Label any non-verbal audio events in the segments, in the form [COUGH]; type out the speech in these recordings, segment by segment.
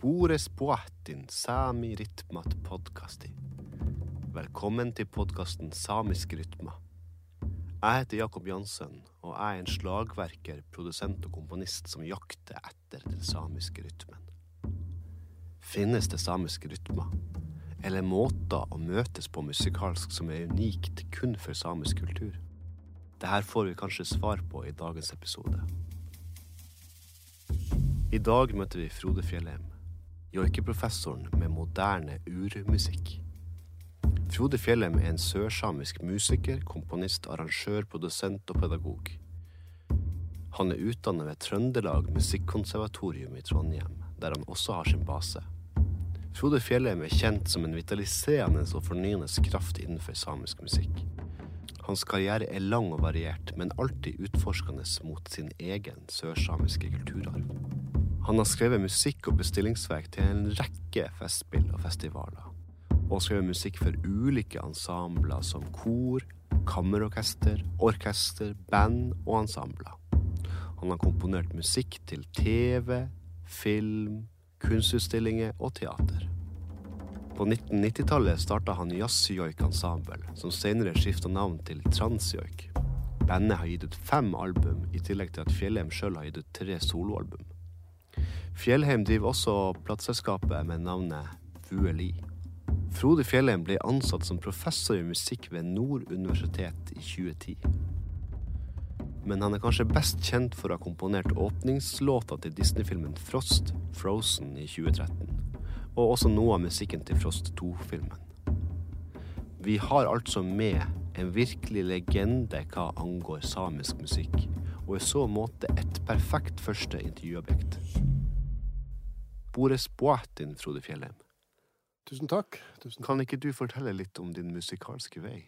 Bores poatin Sami Ritmat Podkasti. Velkommen til podkasten Samiske rytmer. Jeg heter Jakob Jansen, og jeg er en slagverker, produsent og komponist som jakter etter den samiske rytmen. Finnes det samiske rytmer, eller måter å møtes på musikalsk som er unikt kun for samisk kultur? Dette får vi kanskje svar på i dagens episode. I dag møter vi Frode Fjellheim, joikeprofessoren med moderne urmusikk. Frode Fjellheim er en sørsamisk musiker, komponist, arrangør, produsent og pedagog. Han er utdannet ved Trøndelag Musikkonservatorium i Trondheim, der han også har sin base. Frode Fjellheim er kjent som en vitaliserende og fornyende kraft innenfor samisk musikk. Hans karriere er lang og variert, men alltid utforskende mot sin egen sørsamiske kulturarv. Han har skrevet musikk og bestillingsverk til en rekke festspill og festivaler, og skrevet musikk for ulike ensembler som kor, kammerorkester, orkester, band og ensembler. Han har komponert musikk til TV, film, kunstutstillinger og teater. På 1990-tallet starta han Jazzjoik Ensemble, som senere skifta navn til Transjoik. Bandet har gitt ut fem album, i tillegg til at Fjellheim sjøl har gitt ut tre soloalbum. Fjellheim driver også plateselskapet med navnet Vueli. Frode Fjellheim ble ansatt som professor i musikk ved Nord universitet i 2010. Men han er kanskje best kjent for å ha komponert åpningslåta til Disney-filmen Frost, Frozen, i 2013 og også noe av musikken til Frost 2-filmen. Vi har altså med en virkelig legende hva angår samisk musikk, og i så måte et perfekt første intervjuobjekt. Bores Boatin, Frode Fjellheim. Tusen takk. Tusen takk. Kan ikke du fortelle litt om din musikalske vei?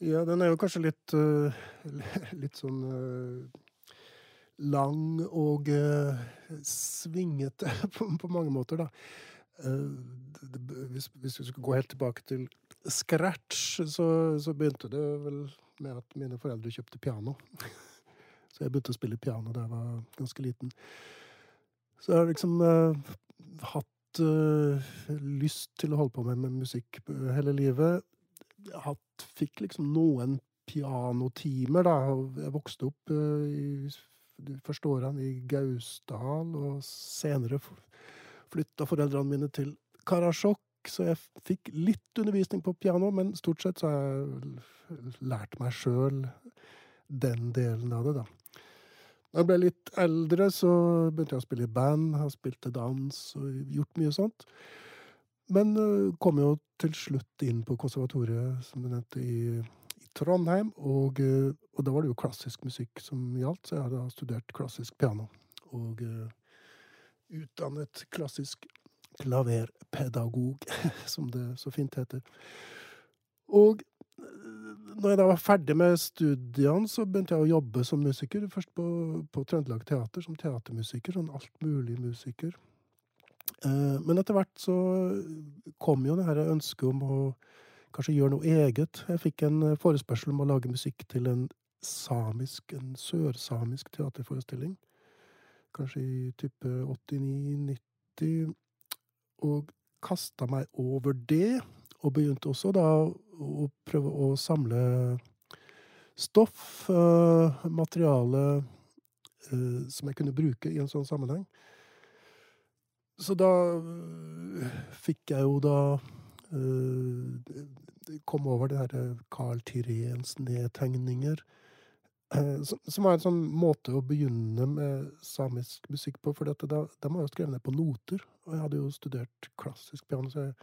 Ja, den er jo kanskje litt uh, [LAUGHS] Litt sånn uh, lang og uh, svingete [LAUGHS] på, på, mange måter, da. Hvis, hvis, vi skulle gå helt tilbake til scratch, så, så, begynte det vel med at mine foreldre kjøpte piano. [LAUGHS] Så jeg begynte å spille piano da jeg var ganske liten. Så jeg har liksom hatt lyst til å holde på med, med musikk hele livet hatt, fikk liksom noen pianotimer, da. Jeg vokste opp uh, i de første årene i Gausdal, og senere flytta foreldrene mine til Karasjok, så jeg fikk litt undervisning på piano, men stort sett så har jeg lært meg sjøl den delen av det, da. Da jeg ble litt eldre, så begynte jeg å spille i band, har spilt dans og gjort mye sånt. Men uh, kom jo til slutt inn på konservatoriet, som du nevnte, i, i Trondheim. Og, uh, og, da var det jo klassisk musikk som gjaldt, så jeg hadde studert klassisk piano. Og uh, utdannet klassisk klaverpedagog, [LAUGHS] som det så fint heter. Og når jeg da var ferdig med studiene, så begynte jeg å jobbe som musiker. Først på, på Trøndelag Teater, som teatermusiker. Sånn altmulig musiker. Eh, men etter hvert så kom jo det her ønsket om å kanskje gjøre noe eget. Jeg fikk en eh, forespørsel om å lage musikk til en samisk, en sørsamisk teaterforestilling. Kanskje i type 89-90. Og kasta meg over det, og begynte også da å prøve å samle stoff, eh, materiale, som jeg kunne bruke i en sånn sammenheng. Så da øh, fikk jeg jo da Kom over det herre Carl Tirens nedtegninger. Som var en sånn måte å begynne med samisk musikk på. For da må var jo skrevet ned på noter. Og jeg hadde jo studert klassisk piano, så jeg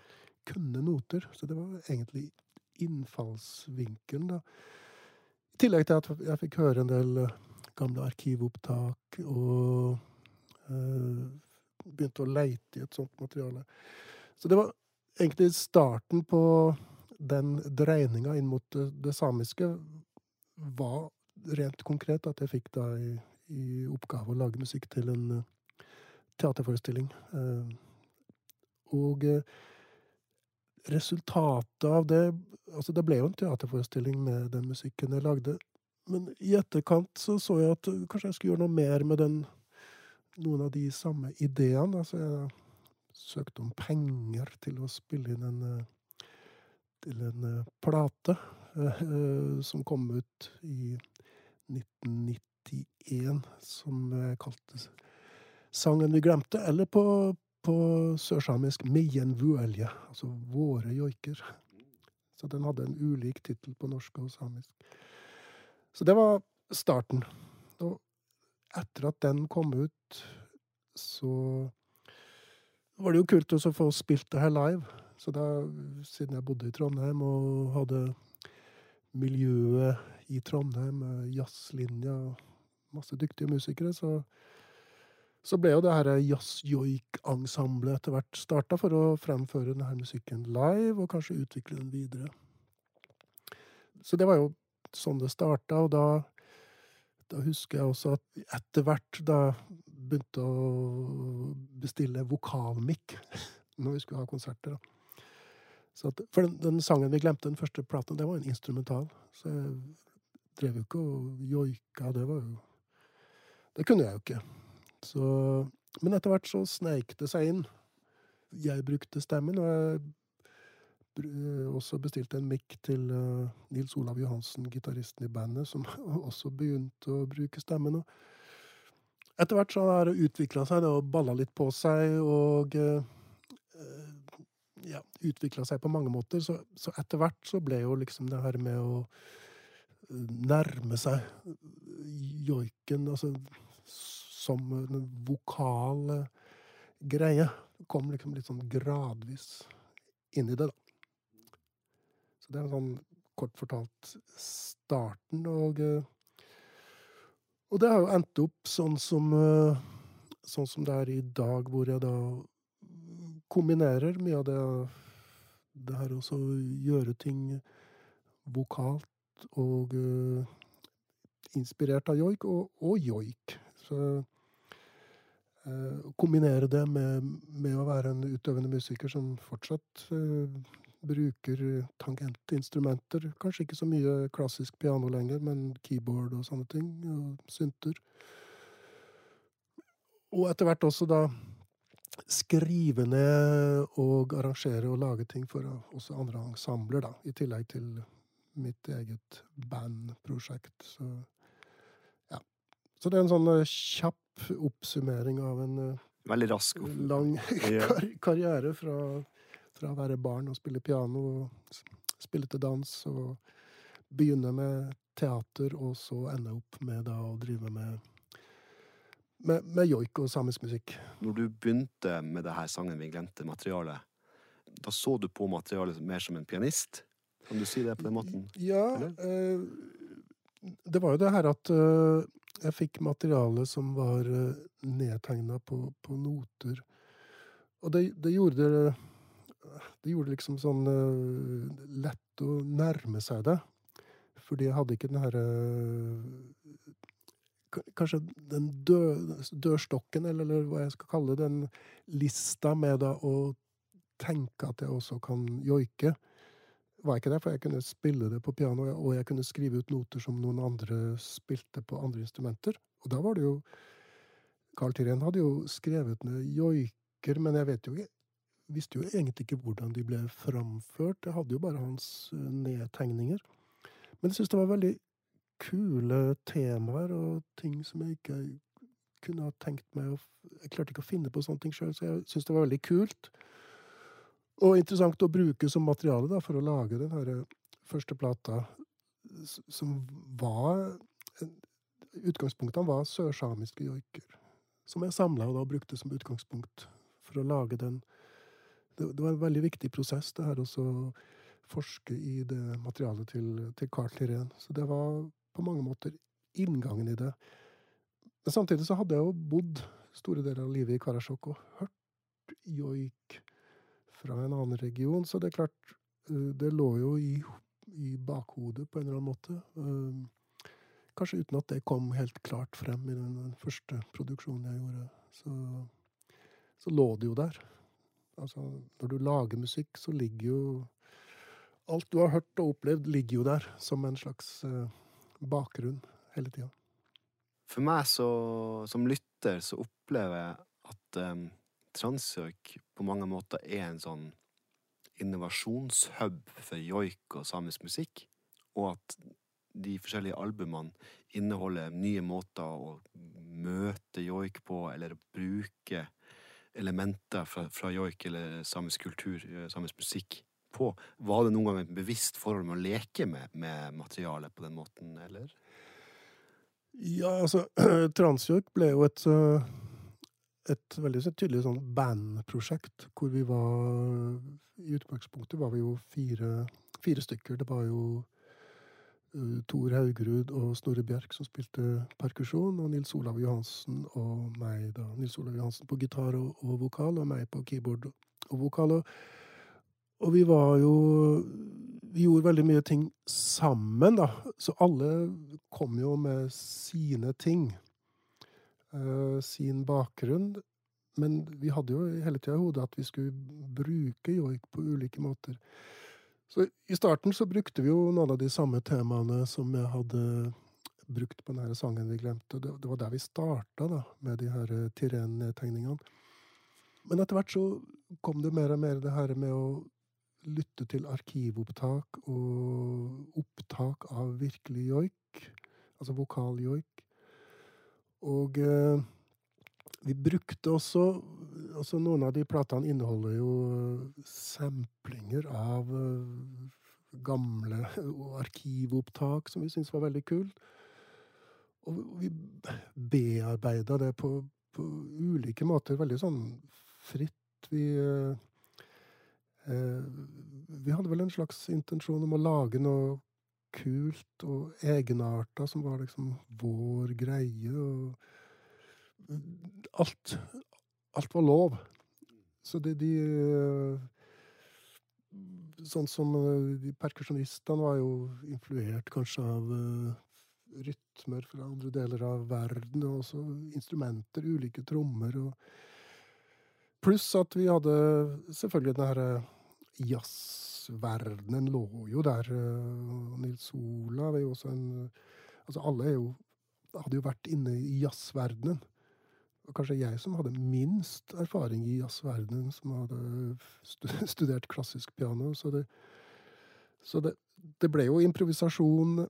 kunne noter. Så det var egentlig innfallsvinkelen, da. I tillegg til at jeg fikk høre en del gamle arkivopptak og uh, begynte å leite i et sånt materiale. Så det var egentlig starten på den dreininga inn mot det, det, samiske var rent konkret at jeg fikk da i, i oppgave å lage musikk til en uh, teaterforestilling. Uh, og uh, resultatet av det Altså, det ble jo en teaterforestilling med den musikken jeg lagde. Men i etterkant så så jeg at kanskje jeg skulle gjøre noe mer med den noen av de samme ideene. Altså jeg søkte om penger til å spille inn en eh, til en eh, plate uh, som kom ut i 1991, som jeg kalte Sangen vi glemte, eller på, på sørsamisk Mien vuelje, altså Våre joiker. Så den hadde en ulik tittel på norsk og samisk. Så det var starten. Og etter at den kom ut, så var det jo kult å få spilt det her live. Så da, siden jeg bodde i Trondheim og hadde miljøet i Trondheim, jazzlinja og masse dyktige musikere, så, så ble jo det her jazz-joik-ensemblet etter hvert starta for å fremføre denne musikken live, og kanskje utvikle den videre. Så det var jo sånn det starta, og da, da husker jeg også at etter hvert da begynte å bestille vokalmikk [LAUGHS] når vi skulle ha konserter. da. At, for den, den, sangen vi glemte, den første platen, det var en instrumental. Så jeg drev jo ikke og joika. Det var jo Det kunne jeg jo ikke. Så, men etter hvert så sneik det seg inn. Jeg brukte stemmen, og jeg også bestilte en mic til uh, Nils Olav Johansen, gitaristen i bandet, som [LAUGHS] også begynte å bruke stemmen. Og etter hvert så har det utvikla seg det og balla litt på seg, og uh, ja, utvikla seg på mange måter. Så, så, etter hvert så ble jo liksom det her med å nærme seg joiken, altså som en vokal greie, kom liksom litt sånn gradvis inn i det, da. Så det er sånn kort fortalt starten, og eh, Og det har jo endt opp sånn som eh, Sånn som det er i dag, hvor jeg da kombinerer mye av det Det her også å gjøre ting vokalt og uh, inspirert av joik, og, og joik. Så kombinere det med, med, å være en utøvende musiker som fortsatt uh, bruker tangentinstrumenter. Kanskje ikke så mye klassisk piano lenger, men keyboard og sånne ting. Og synter. Og etter hvert også da skrive ned og arrangere og lage ting for også andre ensembler, da. I tillegg til mitt eget bandprosjekt. Så. Så det er en sånn eh, kjapp oppsummering av en eh, Veldig rask. Lang [LAUGHS] kar karriere fra fra å være barn og spille piano og spille til dans og begynne med teater, og så ende opp med da å drive med med, med joik og samisk musikk. Når du begynte med det her sangen vi glemte, materialet, da så du på materialet mer som en pianist? Kan du si det på den måten? Ja. Eh, det var jo det her at eh, jeg fikk materiale som var eh, nedtegna på, på, noter. Og det, det gjorde det det gjorde liksom sånn uh, lett å nærme seg det. Fordi jeg hadde ikke den herre uh, Kanskje den død, dørstokken, eller, eller, hva jeg skal kalle den lista med da å tenke at jeg også kan joike, var ikke det. For jeg kunne spille det på piano, og jeg kunne skrive ut noter som noen andre spilte på andre instrumenter. Og da var det jo Carl Tirén hadde jo skrevet ned joiker, men jeg vet jo ikke visste jo egentlig ikke hvordan de ble framført. Jeg hadde jo bare hans eh, nedtegninger. Men jeg syns det var veldig kule temaer og ting som jeg ikke kunne ha tenkt meg å Jeg klarte ikke å finne på sånne ting sjøl, så jeg syns det var veldig kult. Og interessant å bruke som materiale da, for å lage den eh, første plata, som var Utgangspunktene var sørsamiske joiker. Som jeg samla og da brukte som utgangspunkt for å lage den det, det, var en veldig viktig prosess, det her å forske i det materialet til, til Carl Lirén. Så det var på mange måter inngangen i det. Men samtidig så hadde jeg jo bodd store deler av livet i Karasjok og hørt joik fra en annen region, så det er klart eh, Det lå jo i, i bakhodet på en eller annen måte. Eh, kanskje uten at det kom helt klart frem i den første produksjonen jeg gjorde. Så, så lå det jo der. Altså, når du lager musikk, så ligger jo Alt du har hørt og opplevd, ligger jo der som en slags uh, bakgrunn hele tida. For meg så, som lytter så opplever jeg at um, Transjoik på mange måter er en sånn innovasjonshub for joik og samisk musikk, og at de forskjellige albumene inneholder nye måter å møte joik på, eller bruke elementer fra, fra joik eller samisk kultur, eh, samisk musikk, på. Var det noen gang et bevisst forhold med å leke med, med materialet på den måten, eller? Ja, altså [CLEARS THROAT] Transjoik ble jo et uh et veldig tydelig sånn bandprosjekt, hvor vi var I utgangspunktet var vi jo fire, fire stykker. Det var jo uh, Tor Haugerud og Snorre Bjerk som spilte perkusjon, og Nils Olav Johansen og meg, da. Nils Olav Johansen på gitar og, og vokal, og meg på keyboard og vokal. Og, og vi var jo Vi gjorde veldig mye ting sammen, da. Så alle kom jo med sine ting. Eh, sin bakgrunn. Men vi hadde jo hele tida i hodet at vi skulle bruke joik på ulike måter. Så i starten så brukte vi jo noen av de samme temaene som jeg hadde brukt på denne sangen vi glemte. Det, var der vi starta, da, med de her eh, Tiren-tegningene. Men etter hvert så kom det mer og mer det her med å lytte til arkivopptak og opptak av virkelig joik, altså vokaljoik. Og eh, vi brukte også altså Noen av de platene inneholder jo eh, samplinger av eh, gamle arkivopptak som vi syntes var veldig kult. Og vi bearbeida det på, på, ulike måter, veldig sånn fritt. Vi eh, Vi hadde vel en slags intensjon om å lage noe kult og egenarta som var liksom vår greie. og Alt, alt var lov. Så det, de Sånn som eh, de perkusjonistene var jo influert kanskje av uh, rytmer fra andre deler av verden, og også instrumenter, ulike trommer og Pluss at vi hadde selvfølgelig den herre jazz jazzverdenen lå jo der. Eh, Nils Olav er jo også en Altså, alle jo hadde jo vært inne i jazzverdenen. Og kanskje jeg som hadde minst erfaring i jazzverdenen, som hadde [LAUGHS] studert klassisk piano. Så det, så det, det ble jo improvisasjon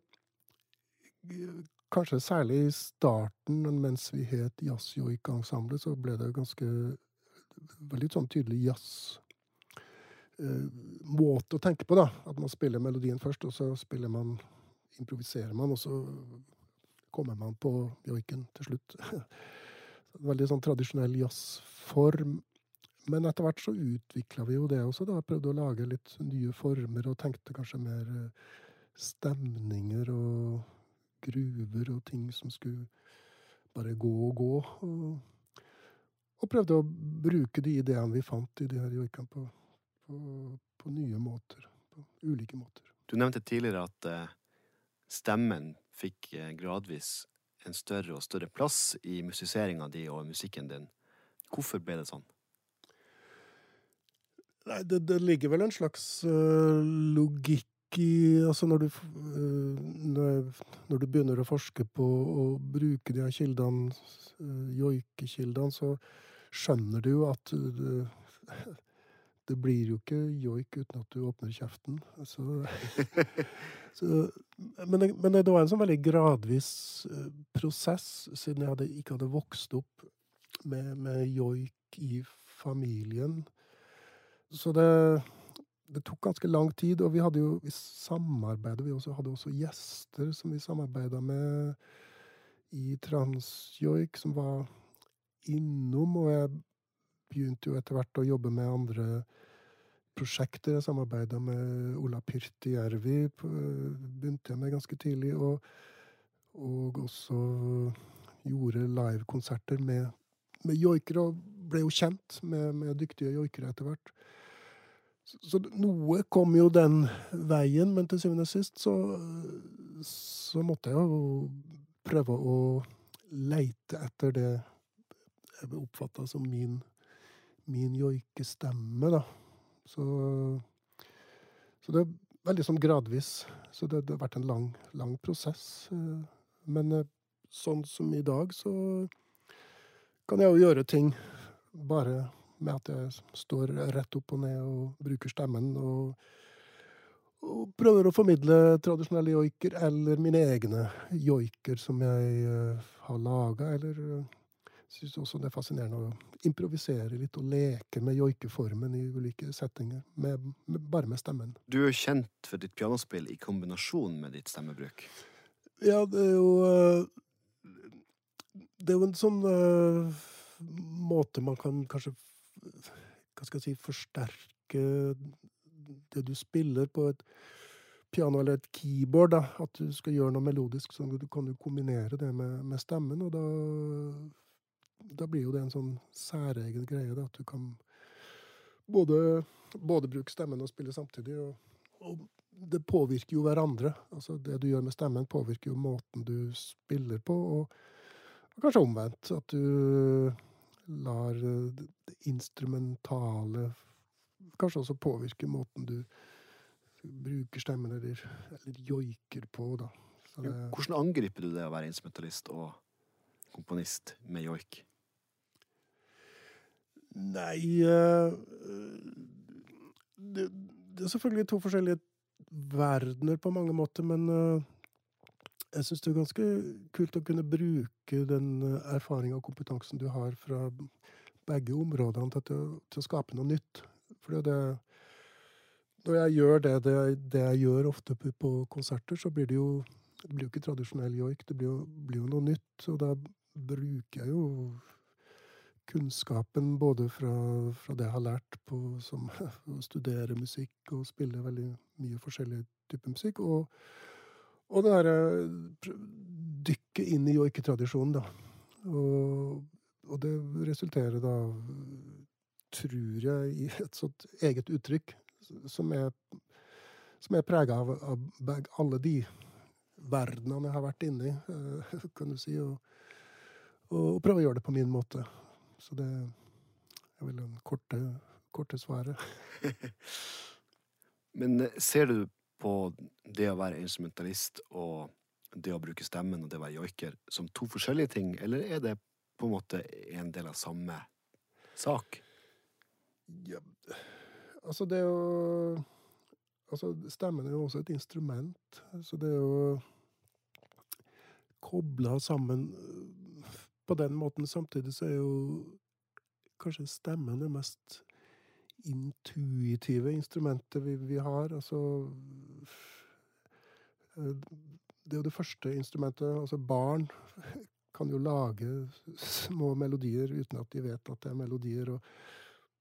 Kanskje særlig i starten, mens vi het Jazzjoik-ensemblet, så ble det ganske veldig sånn tydelig jazz måte å tenke på, da. At man spiller melodien først, og så spiller man improviserer man, og så kommer man på joiken til slutt. [LAUGHS] Veldig sånn tradisjonell jazzform. Men etter hvert så utvikla vi jo det også, da. Prøvde å lage litt nye former, og tenkte kanskje mer eh, stemninger og gruver og ting som skulle bare gå og gå. Og, og prøvde å bruke de ideene vi fant i de her joikene på på, på, nye måter. På ulike måter. Du nevnte tidligere at uh, stemmen fikk uh, gradvis en større og større plass i musiseringa di og musikken din. Hvorfor ble det sånn? Nei, det, det ligger vel en slags uh, logikk i Altså når du, når, når, du begynner å forske på å bruke de her kildene, joikekildene, så skjønner du jo at det blir jo ikke joik uten at du åpner kjeften. Så, [LAUGHS] så, men, det, men, det, var en sånn veldig gradvis eh, prosess, siden jeg hadde, ikke hadde vokst opp med, med joik i familien. Så det, det, tok ganske lang tid, og vi hadde jo vi samarbeidet. Vi også, hadde også gjester som vi samarbeida med i Transjoik, som var innom. Og jeg begynte jo etter hvert å jobbe med andre prosjekter. Jeg samarbeida med Ola Pyrtijärvi, begynte jeg med ganske tidlig. Og, og også gjorde livekonserter med, med joikere, og ble jo kjent med, med dyktige joikere etter hvert. Så, så, noe kom jo den veien, men til syvende og sist så, så måtte jeg jo prøve å leite etter det jeg oppfatta som min min joikestemme, da. Så, så det er veldig sånn gradvis. Så det, det, har vært en lang, lang prosess. Eh, men eh, sånn som i dag, så kan jeg jo gjøre ting bare med at jeg står rett opp og ned og bruker stemmen. og og prøver å formidle tradisjonelle joiker, eller mine egne joiker som jeg uh, har laga, eller syns også det er fascinerende å improvisere litt og leke med joikeformen i ulike settinger, med, med, bare med stemmen. Du er jo kjent for ditt pianospill i kombinasjon med ditt stemmebruk. Ja, det er jo uh, Det er jo en sånn måte man kan kanskje Hva skal jeg si Forsterke det du spiller på et piano eller et keyboard, da, at du skal gjøre noe melodisk, så kan du kombinere det med, med stemmen, og da, da blir jo det en sånn særegen greie, da, at du kan både, både bruke stemmen og spille samtidig. Og, og, det påvirker jo hverandre. Altså det du gjør med stemmen, påvirker jo måten du spiller på, og, og kanskje omvendt. At du lar det instrumentale kanskje også påvirker måten du bruker stemmen eller, eller joiker på, da. Det... Hvordan angriper du det å være instrumentalist og komponist med joik? Nei uh, det, det, er selvfølgelig to forskjellige verdener på mange måter, men uh, jeg syns det er ganske kult å kunne bruke den erfaringa og kompetansen du har fra begge områdene til, til å skape noe nytt. For det Når jeg gjør det, det, det, jeg gjør ofte på konserter, så blir det jo Det blir jo ikke tradisjonell joik, det blir jo, blir jo noe nytt. Og da bruker jeg jo kunnskapen både fra, fra, det jeg har lært på som [LAUGHS] å studere musikk og spille veldig mye forskjellig type musikk, og, og det derre dykket inn i joiketradisjonen, da. Og, og, det resulterer da tror jeg, i et sånt eget uttrykk som er, som er prega av, av, alle de verdenene jeg har vært inni, eh, [LAUGHS] kan du si, og, og, prøve å gjøre det på min måte. Så det er vel det korte, korte svaret. [LAUGHS] Men eh, ser du på det å være instrumentalist og det å bruke stemmen og det å være joiker som to forskjellige ting, eller er det på en måte en del av samme sak? Ja, altså det å Altså, stemmen er jo også et instrument, så det jo kobla sammen på den måten. Samtidig så er jo kanskje stemmen det mest intuitive instrumentet vi, vi har. Altså Det er jo det første instrumentet. Altså barn kan jo lage små melodier uten at de vet at det er melodier. og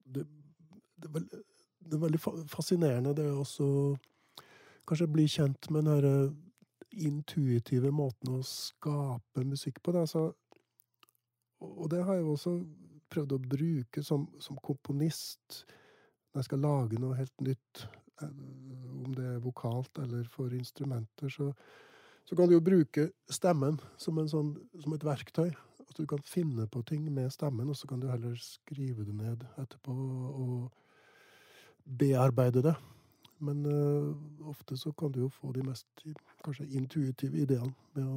det, det, er veldig, det, er veldig fascinerende, det også kanskje bli kjent med den intuitive måten å skape musikk på. Det, altså, og det har jeg også prøvd å bruke som, som, komponist når jeg skal lage noe helt nytt. Eh, om det er vokalt eller for instrumenter, så, så kan du jo bruke stemmen som, sånn, som et verktøy. At du kan finne på ting med stemmen, og så kan du heller skrive det ned etterpå og bearbeide det. Men uh, ofte så kan du jo få de mest kanskje intuitive ideene med å,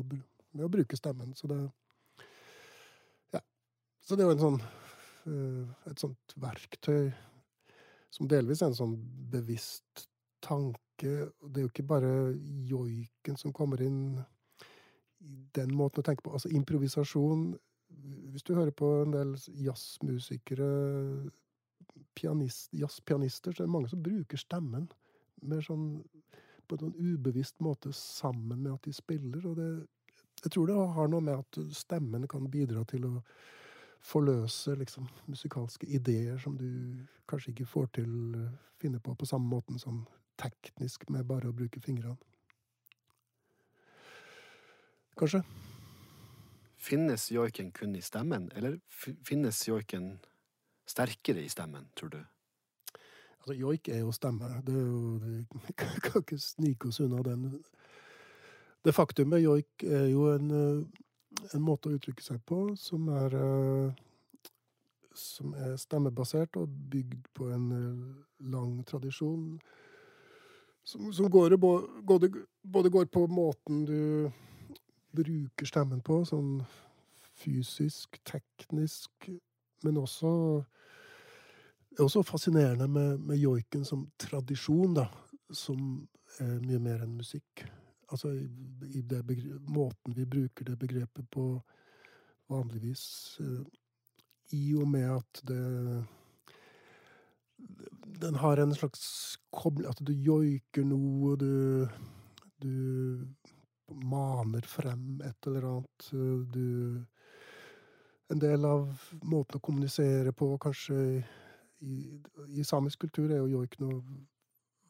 med å bruke stemmen. Så det Ja. Så det er jo sånn uh, et sånt verktøy som delvis er en sånn bevisst tanke. Det er jo ikke bare joiken som kommer inn i den måten å tenke på. Altså improvisasjon Hvis du hører på en del jazzmusikere, pianist, jazzpianister, så er det mange som bruker stemmen mer sånn på en sånn ubevisst måte sammen med at de spiller. Og det, jeg tror det har noe med at stemmen kan bidra til å forløse liksom, musikalske ideer som du kanskje ikke får til å finne på på samme måten som teknisk med bare å bruke fingrene kanskje. Finnes joiken kun i stemmen, eller finnes joiken sterkere i stemmen, tror du? Altså, joik er jo stemme. Det er jo, vi kan ikke snike oss unna den. Det faktumet joik er jo en, eh, en, måte å uttrykke seg på som er eh, som er stemmebasert og bygd på en eh, lang tradisjon. Som, som går, både, både går på måten du bruker stemmen på, sånn fysisk, teknisk, men også er også fascinerende med, med joiken som tradisjon, da. Som er mye mer enn musikk. Altså i, i måten vi bruker det begrepet på vanligvis. Eh, I og med at det Den har en slags kobling At du joiker noe, du Du maner frem et eller annet. Du En del av måten å kommunisere på, kanskje i, i samisk kultur, er jo joik noe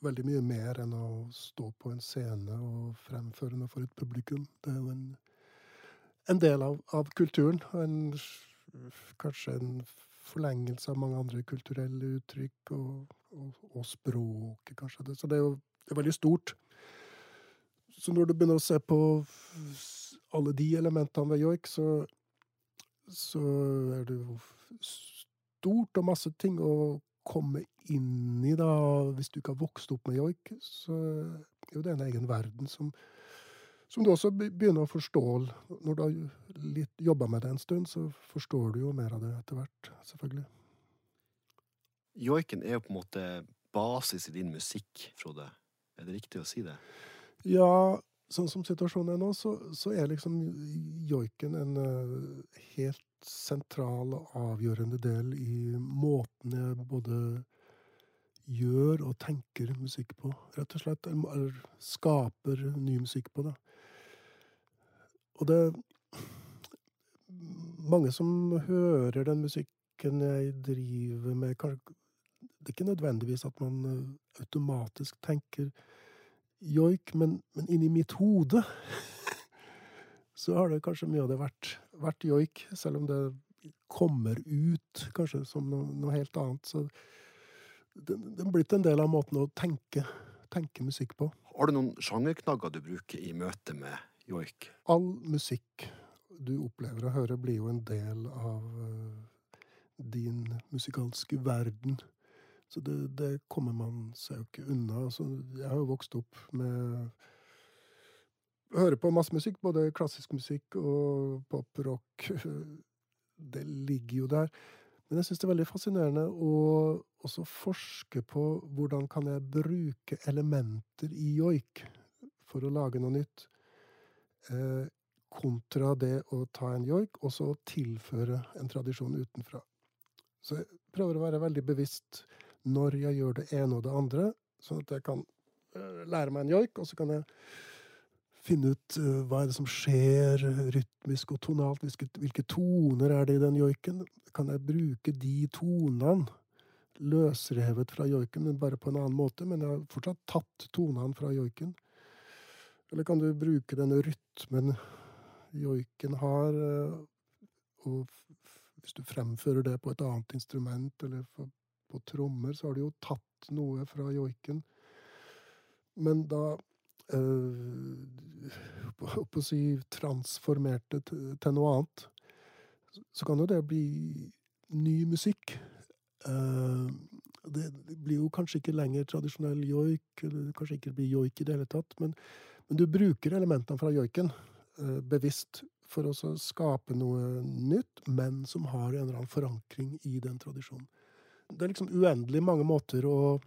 veldig mye mer enn å stå på en scene og fremføre noe for et publikum. Det er jo en, en del av, av kulturen. En, kanskje en forlengelse av mange andre kulturelle uttrykk, og, og, og språket, kanskje. Det. Så det er jo det er veldig stort. Så når du begynner å se på alle de elementene ved joik, så, så er det jo stort og masse ting å komme inn i, da. Hvis du ikke har vokst opp med joik, så er jo det en egen verden som, som du også begynner å forstå. Når du har jobba med det en stund, så forstår du jo mer av det etter hvert, selvfølgelig. Joiken er jo på en måte basis i din musikk, Frode. Er det riktig å si det? Ja, sånn som situasjonen er nå, så, så er liksom joiken en uh, helt sentral og avgjørende del i måten jeg både gjør og tenker musikk på, rett og slett. Eller skaper ny musikk på, da. Og det Mange som hører den musikken jeg driver med Det er ikke nødvendigvis at man eh, automatisk tenker joik, men, men inni mitt hode så har det kanskje mye av det vært, vært joik, selv om det kommer ut kanskje som noe, noe helt annet. Så det, det er blitt en del av måten å tenke, tenke musikk på. Har du noen sjangerknagger du bruker i møte med joik? All musikk du opplever og hører, blir jo en del av uh, din musikalske verden. Så det, det, kommer man seg jo ikke unna. Altså, jeg har jo vokst opp med hører på masse musikk, både klassisk musikk og pop, rock. [LAUGHS] Det ligger jo der. Men jeg syns det er veldig fascinerende å også forske på hvordan kan jeg bruke elementer i joik for å lage noe nytt, eh, kontra det å ta en joik og så tilføre en tradisjon utenfra. Så jeg prøver å være veldig bevisst når jeg gjør det ene og det andre, sånn at jeg kan eh, lære meg en joik, og så kan jeg finne ut uh, hva er det som skjer rytmisk og tonalt. Hvilke, hvilke, toner er det i den joiken? Kan jeg bruke de tonene løsrevet fra joiken, men bare på en annen måte? Men jeg har fortsatt tatt tonene fra joiken. Eller kan du bruke denne rytmen joiken har, uh, og hvis du fremfører det på et annet instrument, eller på trommer, så har du jo tatt noe fra joiken. Men da uh, på å si transformerte til noe annet, så kan jo det bli ny musikk. Uh, det blir jo kanskje ikke lenger tradisjonell joik, eller kanskje ikke blir joik i det hele tatt, men, men du bruker elementene fra joiken uh, bevisst for å skape noe nytt, men som har en eller annen forankring i den tradisjonen. Det er liksom uendelig mange måter å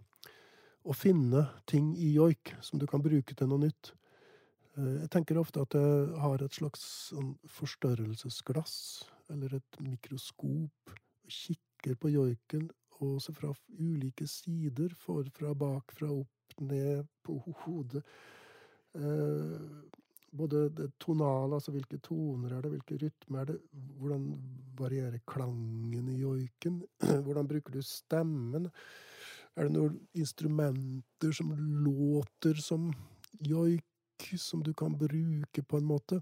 å finne ting i joik som du kan bruke til noe nytt. Eh, jeg tenker ofte at jeg har et slags sånn forstørrelsesglass, eller et mikroskop, og kikker på joiken, og ser fra ulike sider, forfra, bakfra, opp, ned, på hodet. Eh, både det tonale, altså hvilke toner er det, hvilke rytmer er det, hvordan varierer klangen i joiken, [CLEARS THROAT] hvordan bruker du stemmen? Er det noen instrumenter som låter som joik, som du kan bruke på en måte?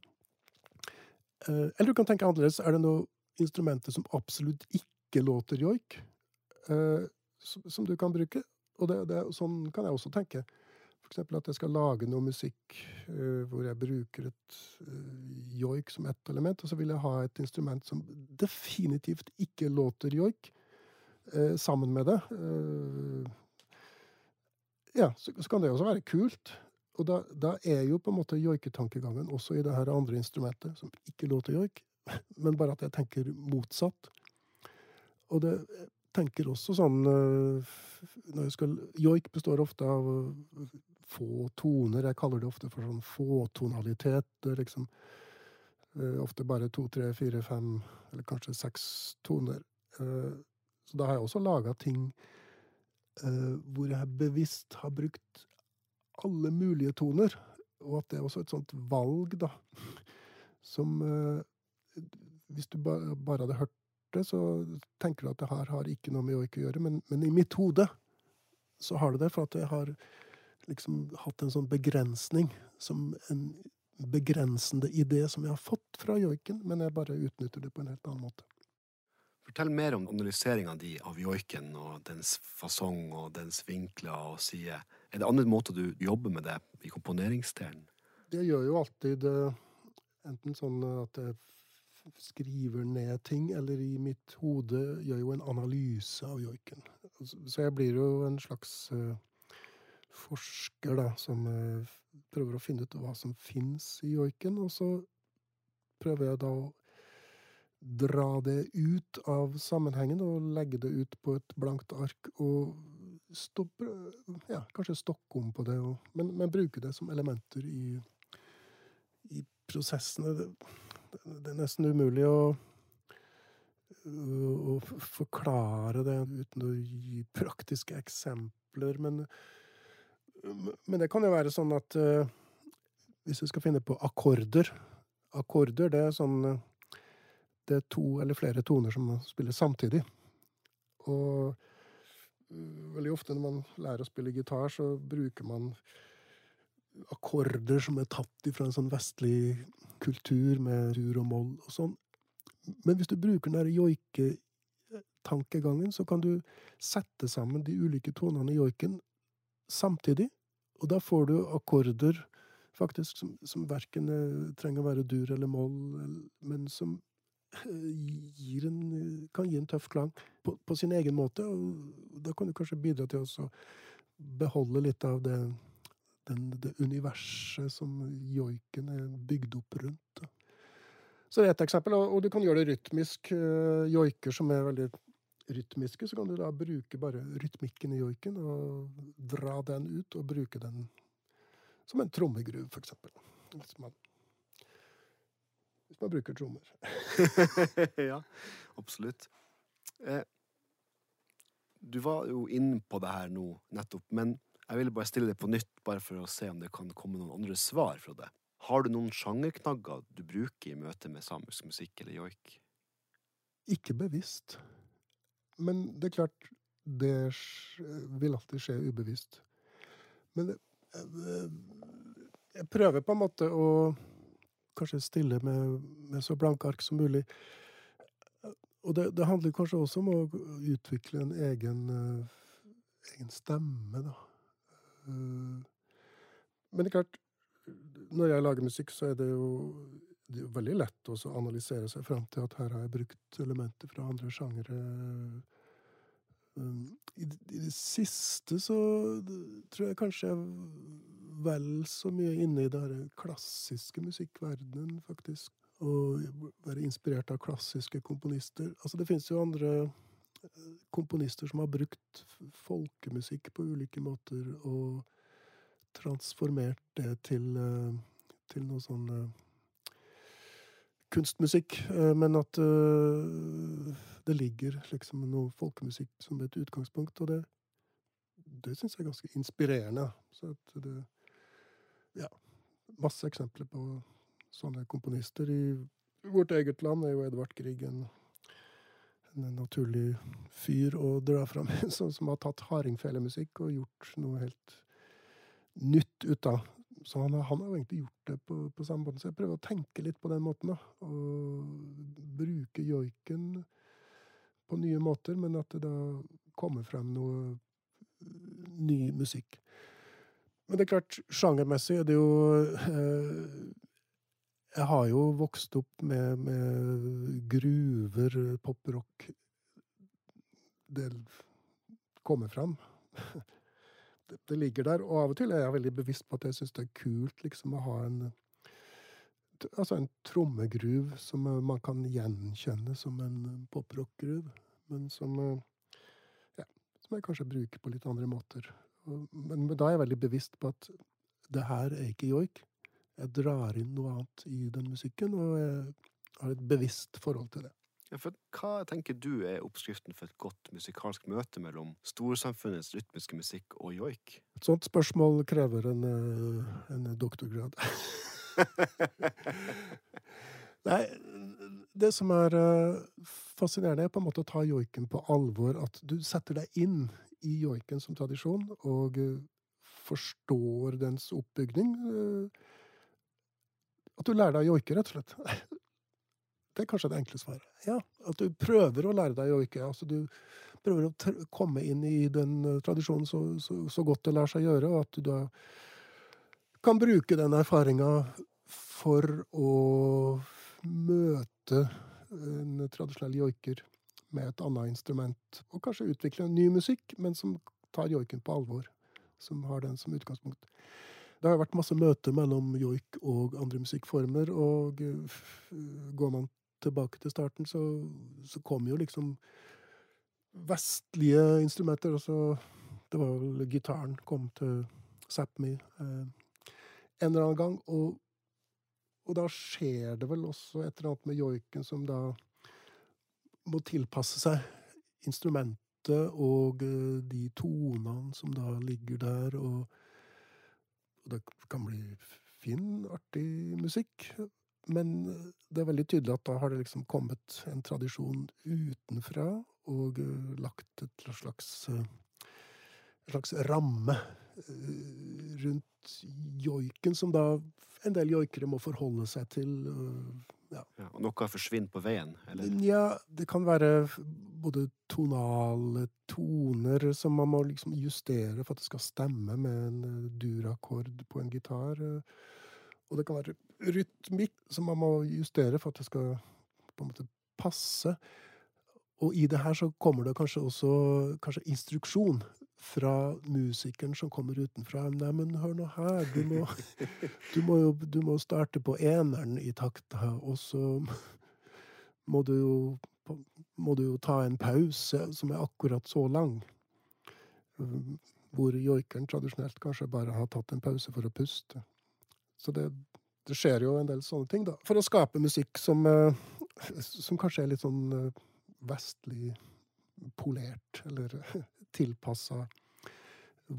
Eh, eller du kan tenke annerledes. Er det noen instrumenter som absolutt ikke låter joik, eh, som du kan bruke? Og det, det, sånn kan jeg også tenke. For eksempel at jeg skal lage noe musikk uh, hvor jeg bruker et uh, joik som ett element, og så vil jeg ha et instrument som definitivt ikke låter joik. Eh, sammen med det. Eh, ja, så, så, kan det også være kult. Og da, da er jo på en måte joiketankegangen også i det her andre instrumentet, som ikke låter joik, [LAUGHS] men bare at jeg tenker motsatt. Og det tenker også sånn eh, når jeg skal, Joik består ofte av få toner. Jeg kaller det ofte for sånn fåtonalitet. Det er liksom ofte bare to, tre, fire, fem, eller kanskje seks toner. Så da har jeg også laga ting hvor jeg bevisst har brukt alle mulige toner. Og at det er også et sånt valg, da, som Hvis du bare hadde hørt det, så tenker du at det her har ikke noe med joik å gjøre. Men, men, i mitt hode så har det det, for at jeg har liksom hatt en sånn begrensning. Som en begrensende idé som jeg har fått fra joiken, men jeg bare utnytter det på en helt annen måte. Fortell mer om analyseringa di av joiken og dens fasong og dens vinkler og sider. Er det andre måter du jobber med det i komponeringsdelen? Det gjør jo alltid eh, enten sånn at jeg skriver ned ting, eller i mitt hode gjør jo en analyse av joiken. Så jeg blir jo en slags uh, forsker, da, som uh, prøver å finne ut hva som fins i joiken. Og så prøver jeg da å dra det ut av sammenhengen og legge det ut på et blankt ark og stoppe Ja, kanskje stokke om på det, og, men, men, bruke det som elementer i, i prosessene. Det, det er nesten umulig å, å forklare det uten å gi praktiske eksempler. Men, men det kan jo være sånn at uh, hvis vi skal finne på akkorder Akkorder, det er sånn Det er to eller flere toner som man spiller samtidig. Og uh, veldig ofte når man lærer å spille gitar, så bruker man akkorder som er tatt fra en sånn vestlig kultur med dur og moll og sånn. Men hvis du bruker den joiketankegangen, så kan du sette sammen de ulike tonene i joiken samtidig. Og da får du akkorder faktisk som, som verken trenger å være dur eller moll, men som en, kan gi en tøff klang på, på sin egen måte. Og da kan du kanskje bidra til å beholde litt av det den, det universet som joiken er bygd opp rundt. Så det er ett eksempel. Og, du kan gjøre det rytmisk. Uh, joiker som er veldig rytmiske, så kan du da bruke bare rytmikken i joiken og dra den ut og bruke den som en trommegruve, for eksempel. Hvis man, hvis man bruker trommer. [LAUGHS] ja, absolutt. Eh, du var jo inne på det her nå nettopp, men jeg ville bare stille det på nytt, bare for å se om det kan komme noen andre svar fra det. Har du noen sjangerknagger du bruker i møte med samisk musikk eller joik? Ikke bevisst. Men det er klart, det vil alltid skje ubevisst. Men jeg prøver på en måte å kanskje stille med, med så blanke ark som mulig. Og det, det, handler kanskje også om å utvikle en egen, egen stemme, da. Eh, men det er klart, når jeg lager musikk, så er det jo, det er veldig lett å analysere seg fram til at her har jeg brukt elementer fra andre sjangere. Eh, I, det siste så tror jeg kanskje jeg vel så mye inne i den klassiske musikkverdenen, faktisk. Og være inspirert av klassiske komponister. Altså, det fins jo andre komponister som har brukt folkemusikk på ulike måter og transformert det til, eh, til noe sånn eh, kunstmusikk. Eh, men at det ligger liksom noe folkemusikk som et utgangspunkt, og det, det syns jeg er ganske inspirerende. Så at det Ja. Masse eksempler på sånne komponister. I vårt eget land er jo Edvard Grieg en en naturlig fyr å dra fram, [LAUGHS] som har tatt hardingfelemusikk og gjort noe helt nytt ut av. Så han, han, har egentlig gjort det på, på samme måte. Så jeg prøver å tenke litt på den måten. da, Og bruke joiken på nye måter, men at det da kommer frem noe ny musikk. Men det er klart, sjangermessig er det jo eh, jeg har jo vokst opp med, med gruver, poprock Det kommer fram. [LAUGHS] Det, ligger der. Og av og til er jeg veldig bevisst på at jeg syns det er kult liksom å ha en Altså en trommegruv som man kan gjenkjenne som en poprock-gruv, men som som jeg kanskje bruker på litt andre måter. Men, men, da er jeg veldig bevisst på at det her er ikke joik. Jeg drar inn noe annet i den musikken, og jeg har et bevisst forhold til det. For Hva tenker du er oppskriften for et godt musikalsk møte mellom storsamfunnets rytmiske musikk og joik? Et sånt spørsmål krever en, eh, en doktorgrad. [LAUGHS] Nei, det som er eh, fascinerende, er på en måte å ta joiken på alvor. At du setter deg inn i joiken som tradisjon, og eh, forstår dens oppbygning. At du lærer deg å joike, rett og slett. Det er kanskje det enkle svaret. Ja, At du prøver å lære deg joike. Altså du prøver å komme inn i den tradisjonen så, så, så, godt det lar seg gjøre, og at du da kan bruke den erfaringa for å møte en tradisjonell joiker med et annet instrument, og kanskje utvikle en ny musikk, men som tar joiken på alvor. Som har den som utgangspunkt. Det har vært masse møter mellom joik og andre musikkformer, og går man tilbake til starten, så, så kom jo liksom vestlige instrumenter. Altså, det var vel gitaren kom til Sápmi eh, en eller annen gang. Og, og, da skjer det vel også et eller annet med joiken som da må tilpasse seg instrumentet og eh, de tonene som da ligger der. Og, og det kan bli fin, artig musikk. Men det er veldig tydelig at da har det liksom kommet en tradisjon utenfra og uh, lagt et slags, uh, en slags ramme rundt joiken, som da en del joikere må forholde seg til. Ja. Ja, og noe forsvinner på veien? Eller? Ja, det kan være både tonale toner som man må liksom justere for at det skal stemme med en durakkord på en gitar. Og det kan være rytmikk som man må justere for at det skal på en måte passe. Og i det her så kommer det kanskje også kanskje instruksjon fra musikeren som kommer utenfra. Nei, men hør nå her, du må, du må jo du må starte på eneren i takta, og så må du jo må du jo ta en pause som er akkurat så lang. Hvor joikeren tradisjonelt kanskje bare har tatt en pause for å puste. Så det, det, skjer jo en del sånne ting, da. For å skape musikk som, eh, som kanskje er litt sånn eh, vestlig polert, eller [LAUGHS] tilpassa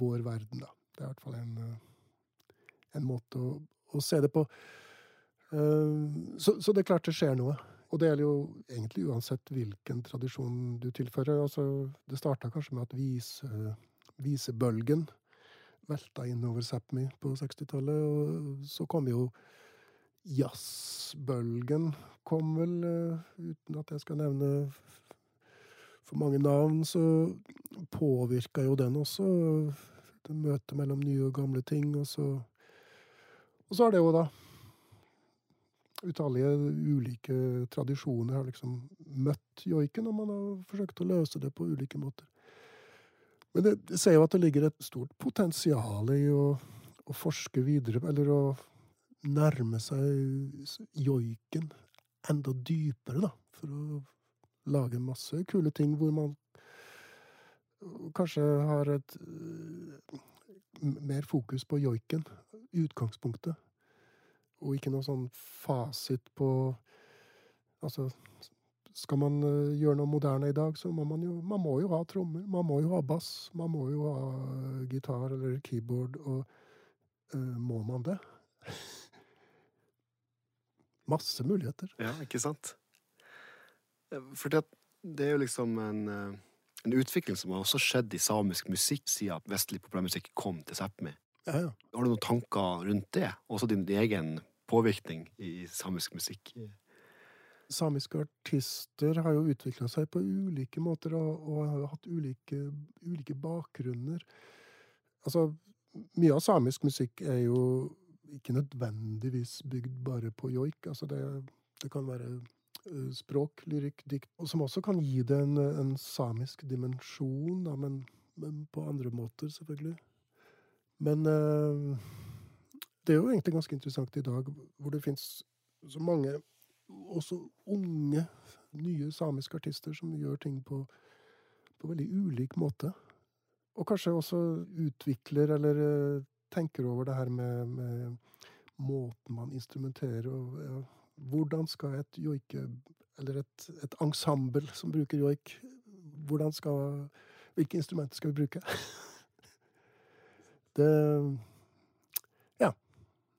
vår verden, da. Det er i hvert fall en, eh, en måte å, å, se det på. Så, så, det er klart det skjer noe. Og det gjelder jo egentlig uansett hvilken tradisjon du tilfører. Altså, det starta kanskje med at vise, visebølgen velta innover Sápmi på 60-tallet. Og så kom jo jazzbølgen, kom vel, eh, uten at jeg skal nevne for mange navn, så påvirka jo den også. Det møtet mellom nye og gamle ting. Og så, og så er det jo da utallige ulike tradisjoner har liksom møtt joiken, og man har forsøkt å løse det på ulike måter. Men det, det ser jo at det ligger et stort potensial i å, å forske videre, eller å nærme seg joiken enda dypere, da. For å lage masse kule ting hvor man kanskje har et mer fokus på joiken, utgangspunktet, og ikke noe sånn fasit på Altså skal man uh, gjøre noe moderne i dag, så må man jo Man må jo ha trommer, man må jo ha bass, man må jo ha uh, gitar eller keyboard, og uh, må man det? [LAUGHS] Masse muligheter. Ja, ikke sant? For det, det er jo liksom en, en, utvikling som har også skjedd i samisk musikk siden vestlig populærmusikk kom til Sápmi. Ja, ja. Har du noen tanker rundt det? Også din egen påvirkning i samisk musikk? Samiske artister har jo utvikla seg på ulike måter og, og har hatt ulike, ulike, bakgrunner. Altså, mye av samisk musikk er jo ikke nødvendigvis bygd bare på joik. Altså, det, det kan være uh, språk, lyrikk, dikt, som også kan gi det en, en samisk dimensjon, da, men, men, på andre måter, selvfølgelig. Men uh, det er jo egentlig ganske interessant i dag, hvor det fins så mange også unge, nye samiske artister som gjør ting på, på veldig ulik måte. og kanskje også utvikler eller eh, tenker over det her med, med måten man instrumenterer og ja, Hvordan skal et joike, eller et, et ensemble som bruker joik, hvordan skal Hvilke instrumenter skal vi bruke? [LAUGHS] det Ja.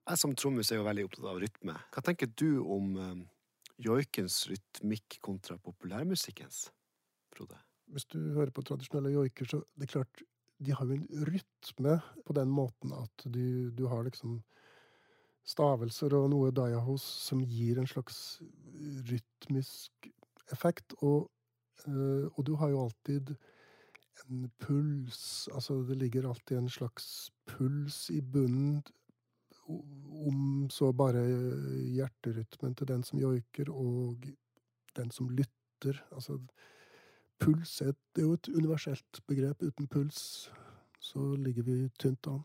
Jeg som trommis er jo veldig opptatt av rytme. Hva tenker du om um, joikens rytmikk kontra populærmusikkens, Frode? Hvis du hører på tradisjonelle joiker, så det er klart de har jo en rytme på den måten at du, du har liksom stavelser og noe dayahos som gir en slags rytmisk effekt. Og, øh, og du har jo alltid en puls Altså, det ligger alltid en slags puls i bunnen. Om så bare hjerterytmen til den som joiker, og den som lytter. Altså, puls er, er jo et universelt begrep. Uten puls så ligger vi tynt an.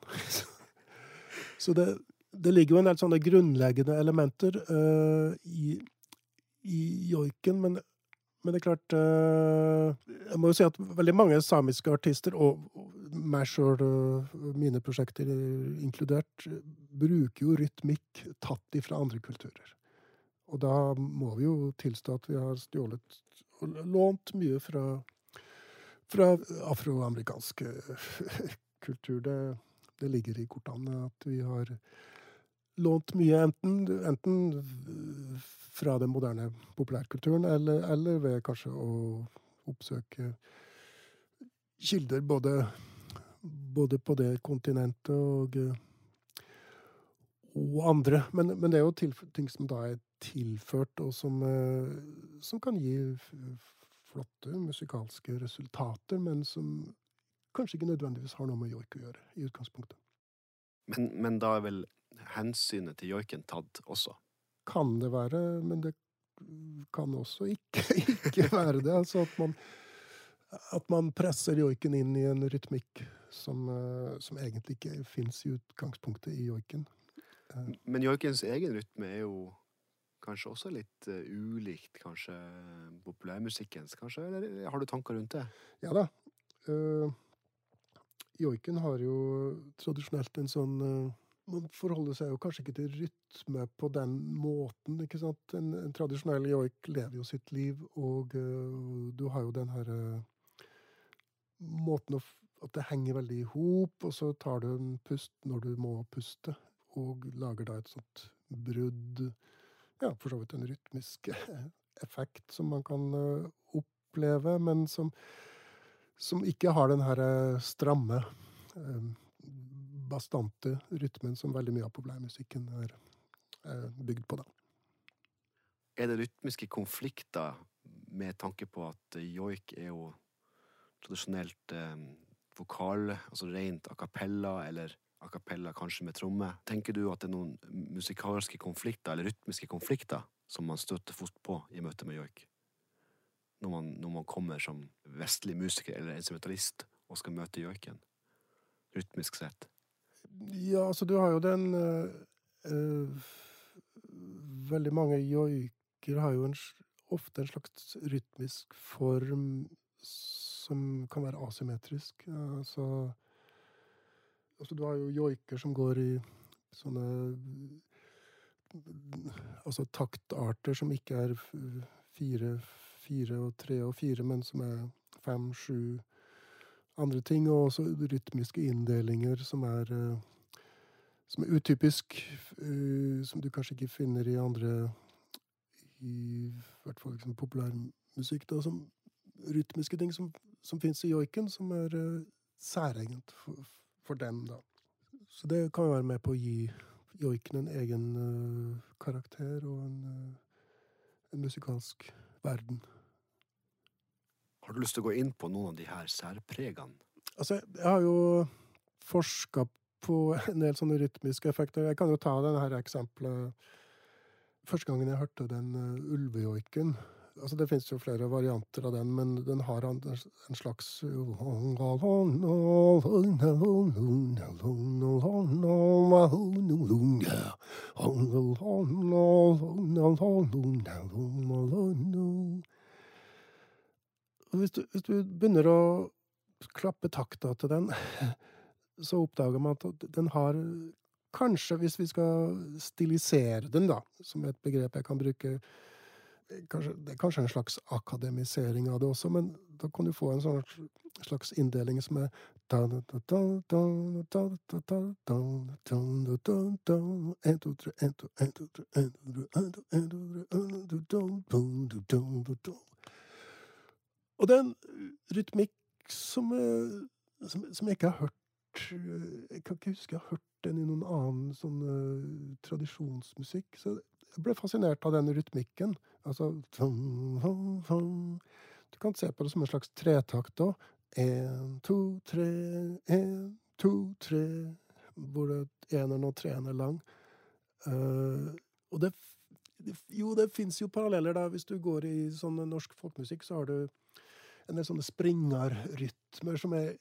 [LAUGHS] så det, det, ligger jo en del sånne grunnleggende elementer uh, i, i joiken, men, men, det er klart uh, Jeg må jo si at veldig mange samiske artister, og, meg sjøl, uh, mine prosjekter inkludert, bruker jo rytmikk tatt ifra andre kulturer. Og da må vi jo tilstå at vi har stjålet og lånt mye fra, fra afroamerikansk [LAUGHS] kultur. Det, det, ligger i kortene at vi har lånt mye, enten, enten fra den moderne populærkulturen, eller, eller, ved kanskje å oppsøke kilder både, både på det kontinentet og, og andre. Men, men, det er jo ting som da er tilført, og som, eh, som kan gi flotte musikalske resultater, men som kanskje ikke nødvendigvis har noe med joik å gjøre, i utgangspunktet. Men, men da er vel hensynet til joiken tatt også? Kan det være, men det kan også ikke, [LAUGHS] ikke være det. Altså at man, at man presser joiken inn i en rytmikk som, eh, som egentlig ikke fins i utgangspunktet i joiken. Eh. Men joikens egen rytme er jo kanskje også litt uh, ulikt kanskje populærmusikkens, kanskje? Eller har du tanker rundt det? Ja da. Uh, joiken har jo tradisjonelt en sånn uh, Man forholder seg jo kanskje ikke til rytme på den måten, ikke sant? En, en tradisjonell joik lever jo sitt liv, og du har jo den her måten å, at det henger veldig i hop, og så tar du en pust når du må puste, og lager da et sånt brudd ja, for så vidt en rytmisk [LAUGHS] effekt som man kan uh, oppleve, men som, som ikke har den her stramme, bastante rytmen som veldig mye av populærmusikken er bygd på. da. Er det rytmiske konflikter med tanke på at joik er jo tradisjonelt eh, vokal, altså rent a cappella, eller a cappella, kanskje med tromme. Tenker du at det er noen musikalske konflikter, eller rytmiske konflikter, som man støter fort på i møte med joik? Når man, når man kommer som vestlig musiker eller instrumentalist og skal møte joiken, rytmisk sett? Ja, altså, du har jo den øh, Veldig mange joiker har jo en, ofte en slags rytmisk form som kan være asymmetrisk. Altså Altså, du har jo joiker som går i sånne Altså taktarter som ikke er fire, fire og tre og fire, men som er fem, sju andre ting. Og også rytmiske inndelinger som er som er utypisk, som du kanskje ikke finner i andre I hvert fall liksom populærmusikk. Som rytmiske ting som, som fins i joiken, som er særegent for, for dem, da. Så det kan jo være med på å gi joiken en egen karakter og en, en, musikalsk verden. Har du lyst til å gå inn på noen av de her særpregene? Altså, jeg har jo forska på en del sånne rytmiske effekter. Jeg kan jo ta denne her eksempelet. Første gangen jeg hørte den uh, ulvejoiken Altså, det finnes jo flere varianter av den, men den har en, slags hvis du, hvis du begynner å klappe takta til den, så oppdager man at den har Kanskje, hvis vi skal stilisere den, da, som et begrep jeg kan bruke kanskje, Det er kanskje en slags akademisering av det også, men da kan du få en sånn slags inndeling som er Og det er en rytmikk som, som, som jeg ikke har hørt Jeg kan ikke huske jeg har hørt den i noen annen sånn uh, tradisjonsmusikk. Så jeg ble fascinert av den rytmikken. Altså Du kan se på det som en slags tretakt òg. Én, to, tre, én, to, tre Hvor det eneren og treeren er lang. Uh, og det Jo, det fins jo paralleller, da. Hvis du går i sånn norsk folkemusikk, så har du en del sånne springerrytmer som er,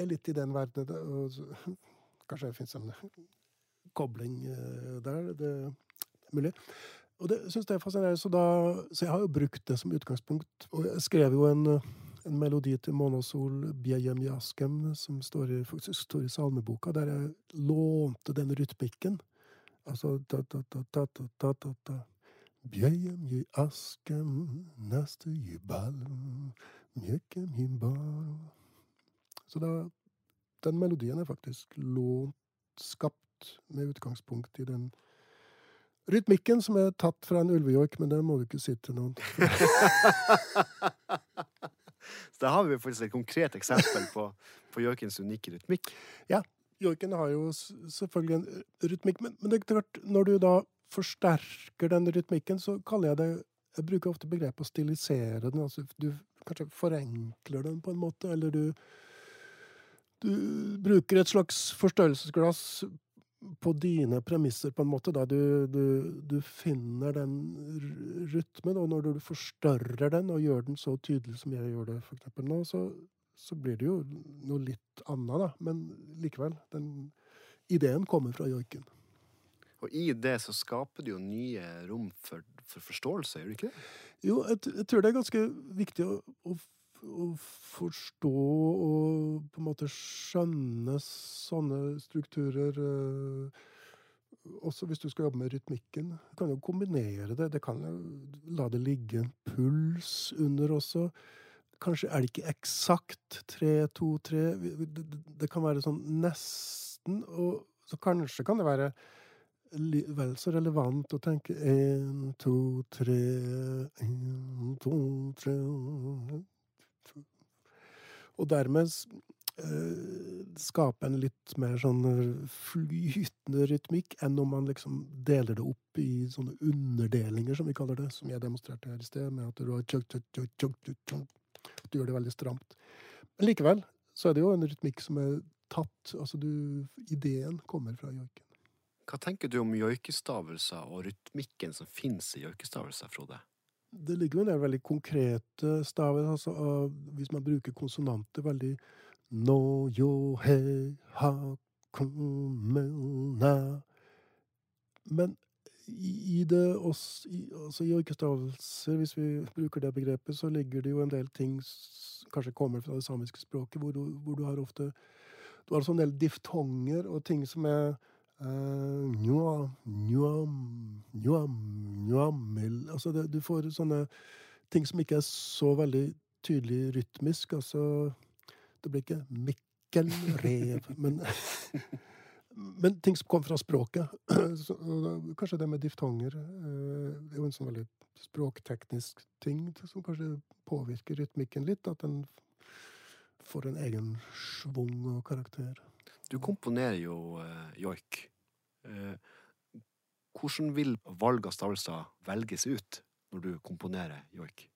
er litt i den verdenen. Kanskje det fins en kobling eh, der. Det er mulig. Og det syns jeg er fascinerende, så, da, så jeg har jo brukt det som utgangspunkt. Og jeg skrev jo en, en melodi til Månasol Bjejem Jaskem, som står i, faktisk står i salmeboka, der jeg lånte den rytmikken. Altså ta-ta-ta-ta-ta-ta-ta. Bjejem i askem, neste i Så da den melodien er faktisk lånt, skapt med utgangspunkt i den rytmikken som er tatt fra en ulvejoik, men det må du ikke si til noen. [LAUGHS] Så da har vi faktisk et konkret eksempel på, på joikens unike rytmikk. Ja. Joiken har jo selvfølgelig en rytmikk, men, men det er klart, når du da forsterker den rytmikken, så kaller jeg det Jeg bruker ofte begrepet å stilisere den. altså Du kanskje forenkler den på en måte, eller du du bruker et slags forstørrelsesglass på dine premisser, på en måte. da Du, du, du finner den rytmen, og når du forstørrer den og gjør den så tydelig som jeg gjør det for eksempel nå, så, så blir det jo noe litt annet, da. Men likevel. Den ideen kommer fra joiken. Og i det så skaper det jo nye rom for, for forståelse, gjør det ikke det? Jo, jeg, jeg, tror det er ganske viktig å, å å forstå og på en måte skjønne sånne strukturer eh, Også hvis du skal jobbe med rytmikken. Du kan jo kombinere det. Det kan jo la det ligge en puls under også. Kanskje er det ikke eksakt tre, to, tre. Det kan være sånn nesten. Og så kanskje kan det være vel så relevant å tenke én, to, tre, én, to, tre og dermed eh, skape en litt mer sånn flytende rytmikk enn om man liksom deler det opp i sånne underdelinger, som vi kaller det, som jeg demonstrerte her i sted, med at du, har tjok, tjok, at du gjør det veldig stramt. Men likevel så er det jo en rytmikk som er tatt Altså du Ideen kommer fra joiken. Hva tenker du om joikestavelser og rytmikken som finnes i joikestavelser, Frode? det ligger jo en del veldig konkrete staver. Altså, hvis man bruker konsonanter veldig No, yo, he, ha, kumena Men i det oss, i, altså i orkestravelser, hvis vi bruker det begrepet, så ligger det jo en del ting som kanskje kommer fra det samiske språket, hvor du, hvor du har ofte Du har også en del diftonger og ting som er Altså det, du får sånne ting som ikke er så veldig tydelig rytmisk. Altså Det blir ikke Mikkelrev, men [LAUGHS] Men ting som kommer fra språket. [CLEARS THROAT] Så, kanskje det med diftonger eh, det er jo en sånn veldig språkteknisk ting som kanskje påvirker rytmikken litt. At den får en egen schwung og karakter. Du komponerer jo uh, joik. Eh, hvordan vil valg av stavelser velges ut når du komponerer joik?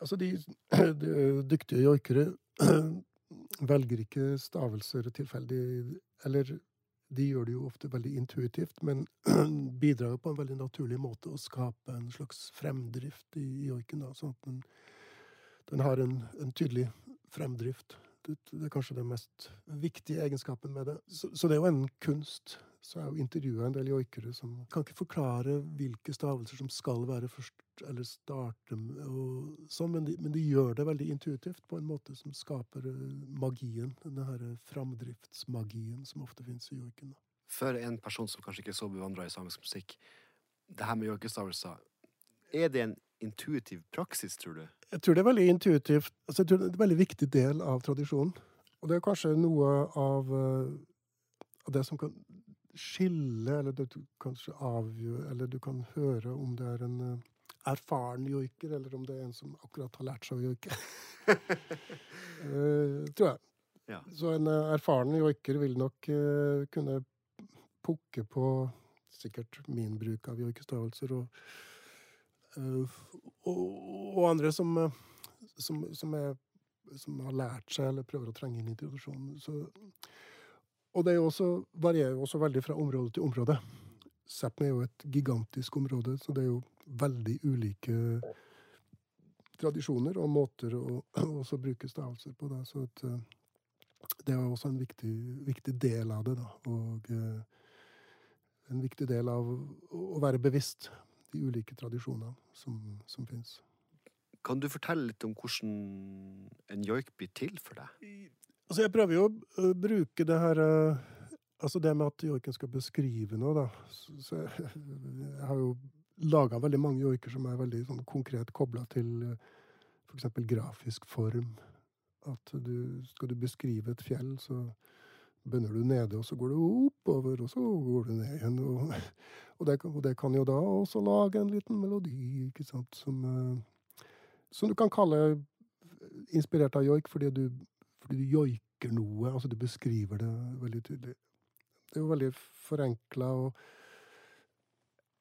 Altså, de, [CLEARS THROAT] de dyktige joikere [CLEARS THROAT] velger ikke stavelser tilfeldig, eller de gjør det jo ofte veldig intuitivt, men [CLEARS THROAT] bidrar jo på en veldig naturlig måte å skape en slags fremdrift i joiken, sånn at den, den har en, en, tydelig fremdrift. Det, det, er kanskje den mest viktige egenskapen med det. Så, så det er jo en kunst så er jo intervjua en del joikere som kan ikke forklare hvilke stavelser som skal være først, eller starte og sånn, men de, men de gjør det veldig intuitivt, på en måte som skaper eh, magien. Denne her framdriftsmagien som ofte finnes i joiken. For en person som kanskje ikke er så bevandra i samisk musikk, det her med joikestavelser, er det en intuitiv praksis, tror du? Jeg tror det er veldig intuitivt. Altså, jeg tror det er en veldig viktig del av tradisjonen. Og det er kanskje noe av, uh, av det som kan skille, eller du kanskje avgjøre Eller du kan høre om det er en uh, erfaren joiker, eller om det er en som akkurat har lært seg å joike. uh, [LAUGHS] tror jeg. Ja. Så en erfaren joiker vil nok kunne pukke på sikkert min bruk av joikestavelser og uh, og, og andre som, eh, som, som, er, som, har lært seg eller prøver å trenge inn i introduksjonen. Så, og det er også, varierer også veldig fra område til område. Sápmi er jo et gigantisk område, så det er jo veldig ulike tradisjoner og måter å [CLEARS THROAT] også bruke stavelser på. Det. Så at, eh, det er også en viktig, viktig, del av det. Da. Og en viktig del av å være bevisst de ulike tradisjonene som, som fins. Kan du fortelle litt om hvordan en joik blir til for deg? Altså, jeg prøver jo å bruke det her eh, Altså det med at joiken skal beskrive noe, da. Så jeg, jeg har jo laga veldig mange joiker som er veldig sånn konkret kobla til f.eks. For grafisk form. At du, skal du beskrive et fjell, så begynner du nede, og så går du oppover, og så går du ned igjen. Og, [LAUGHS] og, det, og det, kan jo da også lage en liten melodi, ikke sant, som, eh, som du kan kalle inspirert av joik, fordi du, fordi du joiker noe. Altså du beskriver det veldig tydelig. Det er jo veldig forenkla og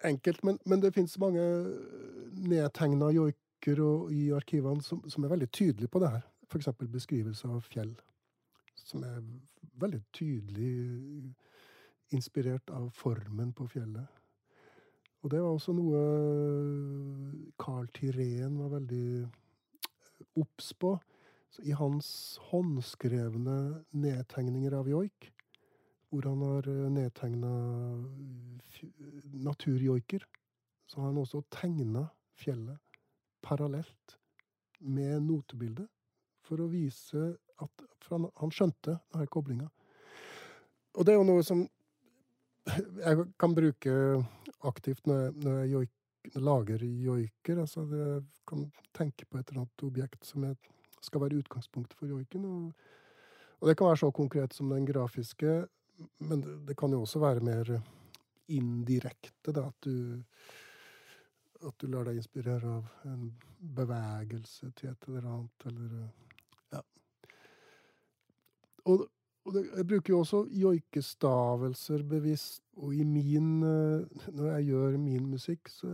enkelt, men, men det fins mange nedtegna joiker i arkivene som, som, er veldig tydelige på det her. F.eks. beskrivelse av fjell som er veldig tydelig inspirert av formen på fjellet. Og det var også noe Carl Tirén var veldig obs på. I hans håndskrevne nedtegninger av joik, hvor han har nedtegna naturjoiker, så har han også tegna fjellet parallelt med notebildet for å vise at han, han skjønte denne koblinga. Og det er jo noe som [LAUGHS] jeg kan bruke aktivt når jeg, når jeg joik, lager joiker. Altså jeg kan tenke på et eller annet objekt som jeg, skal være utgangspunktet for joiken. Og, og, det kan være så konkret som den grafiske, men det, det kan jo også være mer indirekte. Da, at du at du lar deg inspirere av en bevegelse til et eller annet, eller og, og det, jeg bruker jo også joikestavelser bevisst, og i min eh, Når jeg gjør min musikk, så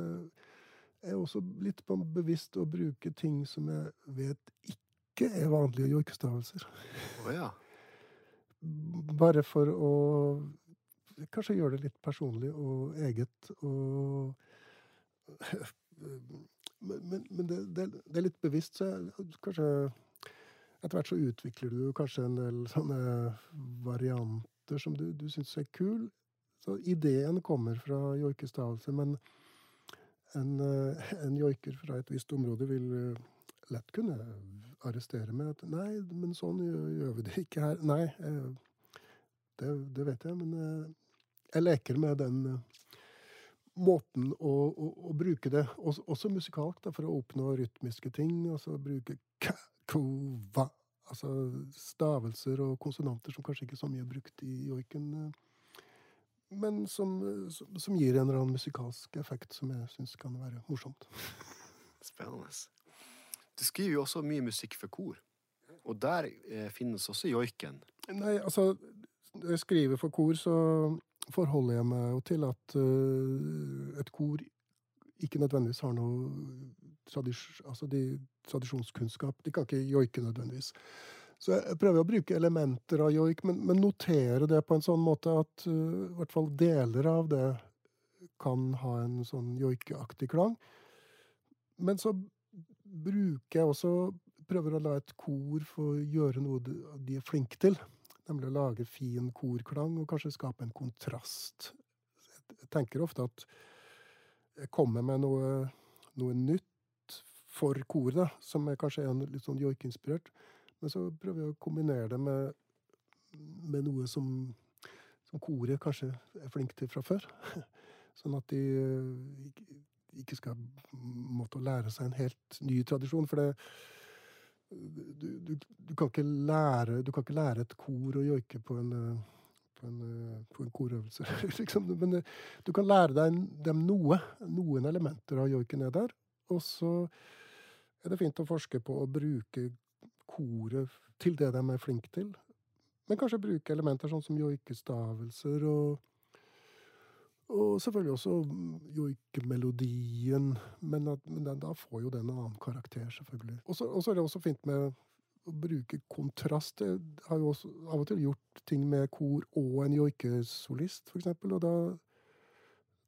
er jeg også litt bevisst å bruke ting som jeg vet ikke er vanlige joikestavelser. Oh, ja. Bare for å kanskje gjøre det litt personlig og eget og [LAUGHS] Men, men det, det, det, er litt bevisst, så jeg kanskje etter hvert så utvikler du kanskje en del sånne varianter som du, du syns er kul. Så ideen kommer fra joikestavelse, men en, en joiker fra et visst område vil lett kunne arrestere med at 'nei, men sånn gjør, vi det ikke her'. Nei, eh, det, det, vet jeg, men jeg leker med den måten å, å, å bruke det, også, også musikalsk, da, for å oppnå rytmiske ting. Altså bruke kova Altså stavelser og konsonanter som kanskje ikke er så mye brukt i joiken. Eh, men som, som, gir en eller annen musikalsk effekt som jeg syns kan være morsomt. [LAUGHS] Spennende. Du skriver jo også mye musikk for kor. Og der eh, finnes også joiken. Nei, altså Når jeg skriver for kor, så forholder jeg meg jo til at uh, et kor ikke nødvendigvis har noe tradis altså de, tradisjonskunnskap. De kan ikke joike nødvendigvis. Så jeg prøver å bruke elementer av joik, men, men notere det på en sånn måte at uh, i hvert fall deler av det kan ha en sånn joikeaktig klang. Men så bruker jeg også Prøver å la et kor få gjøre noe de er flinke til. Nemlig å lage fin korklang og kanskje skape en kontrast. Jeg tenker ofte at jeg kommer med noe, noe nytt for koret, som er kanskje er litt sånn joikeinspirert. Men så prøver jeg å kombinere det med, med noe som, som koret kanskje er flink til fra før. [LAUGHS] Sånn at de ikke skal måtte lære seg en helt ny tradisjon. For det, du, du, du, kan ikke lære, du kan ikke lære et kor å joike på en, på en, på en korøvelse, [LAUGHS] liksom. Men du kan lære deg dem noe. Noen elementer av joiken er der. Og så er det fint å forske på å bruke koret til det de er flinke til. Men kanskje bruke elementer sånn som joikestavelser og og selvfølgelig også joikemelodien. Men, at, men da får jo den en annen karakter, selvfølgelig. Og så er det også fint med å bruke kontrast. Jeg har jo også av og til gjort ting med kor og en joikesolist, f.eks. Og da,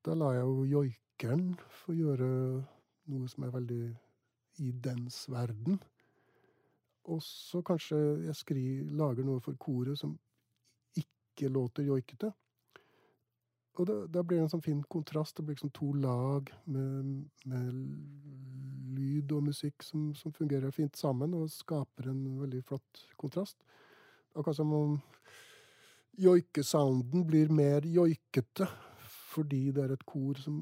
da lar jeg jo joikeren få gjøre noe som er veldig i dens verden. Og så kanskje jeg skri, lager noe for koret som ikke låter joikete. Og da, da, blir det en sånn fin kontrast. Det blir liksom to lag med, med lyd og musikk som, som, fungerer fint sammen, og skaper en veldig flott kontrast. Akkurat som om joikesounden blir mer joikete fordi det er et kor som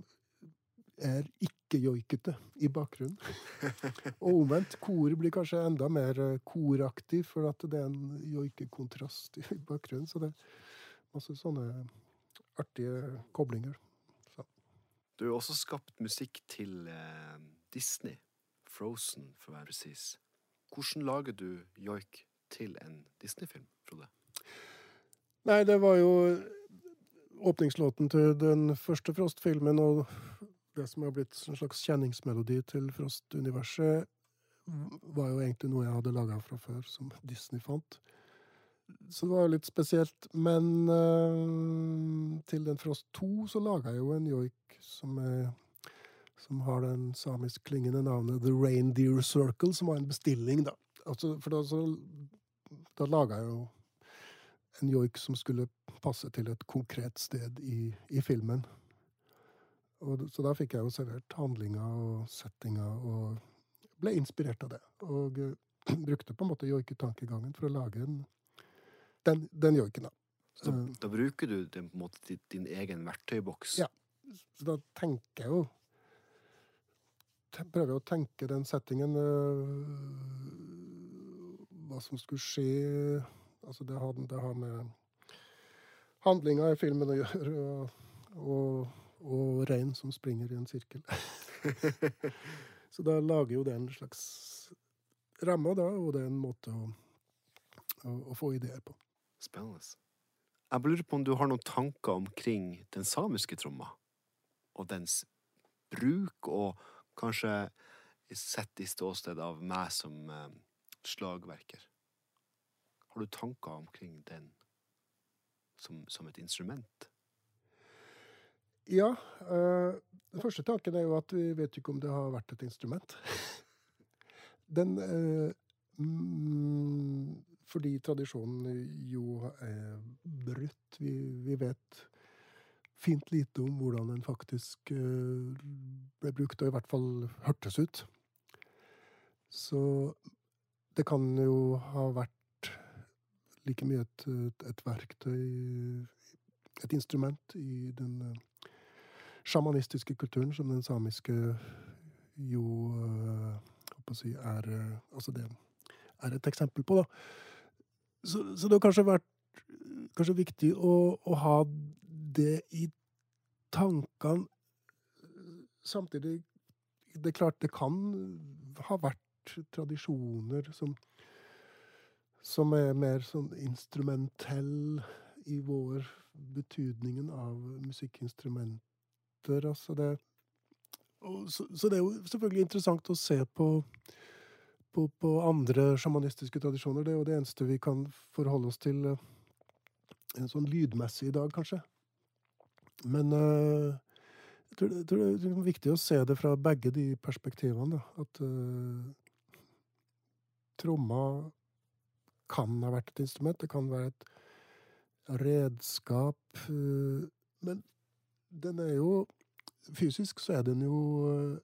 er ikke-joikete i bakgrunnen. [LAUGHS] og omvendt. Koret blir kanskje enda mer koraktig, for at det er en joikekontrast i bakgrunnen. Så det er masse sånne artige koblinger. Så. Du har også skapt musikk til eh, Disney. Frozen, for å være presis. Hvordan lager du joik til en Disney-film, Frode? Nei, det var jo åpningslåten til den første Frost-filmen, og det som har blitt en slags kjenningsmelodi til Frost-universet, var jo egentlig noe jeg hadde laga fra før, som Disney fant. Så det var jo litt spesielt. Men uh, til den Frost 2 så laga jeg jo en joik som, er, som har den samisk klingende navnet The Reindeer Circle, som var en bestilling, da. Altså, for da, så, da laga jeg jo en joik som skulle passe til et konkret sted i, i filmen. Og, så da fikk jeg jo servert handlinga og settinga og ble inspirert av det. Og uh, [CLEARS THROAT] brukte på en måte joiketankegangen for å lage en den, den gjør ikke det. Så da, da, bruker du den, på en måte din, din egen verktøyboks? Ja. Så da tenker jeg jo Prøver jeg å tenke den settingen øh, Hva som skulle skje Altså, det har, det har med handlinga i filmen å gjøre, og, og, og rein som springer i en sirkel. [LAUGHS] Så da lager jo det en slags ramme, da, og det er en måte å, å, å få ideer på. Spennende. Jeg lurer på om du har noen tanker omkring den samiske tromma, og dens bruk, og kanskje sett i ståsted av meg som eh, slagverker. Har du tanker omkring den som, som et instrument? Ja. Øh, den første tanken er jo at vi vet ikke om det har vært et instrument. [LAUGHS] den øh, mm, fordi tradisjonen jo er brutt. Vi, vi, vet fint lite om hvordan den faktisk eh, ble brukt, og i hvert fall hørtes ut. Så det kan jo ha vært like mye et, et verktøy, et instrument, i den eh, sjamanistiske kulturen som den samiske jo håper eh, å si, er Altså det er et eksempel på, da. Så, så, det har kanskje vært kanskje viktig å, å ha det i tankene. Samtidig Det er klart det kan ha vært tradisjoner som, som er mer sånn instrumentell i vår betydningen av musikkinstrumenter. Altså det, så, så, det er jo selvfølgelig interessant å se på på, på andre sjamanistiske tradisjoner. Det er jo det eneste vi kan forholde oss til en sånn lydmessig i dag, kanskje. Men uh, jeg, tror, jeg, tror, det er viktig å se det fra begge de perspektivene. Da. At uh, tromma kan ha vært et instrument. Det kan være et redskap. Uh, Men den er jo Fysisk så er den jo eh,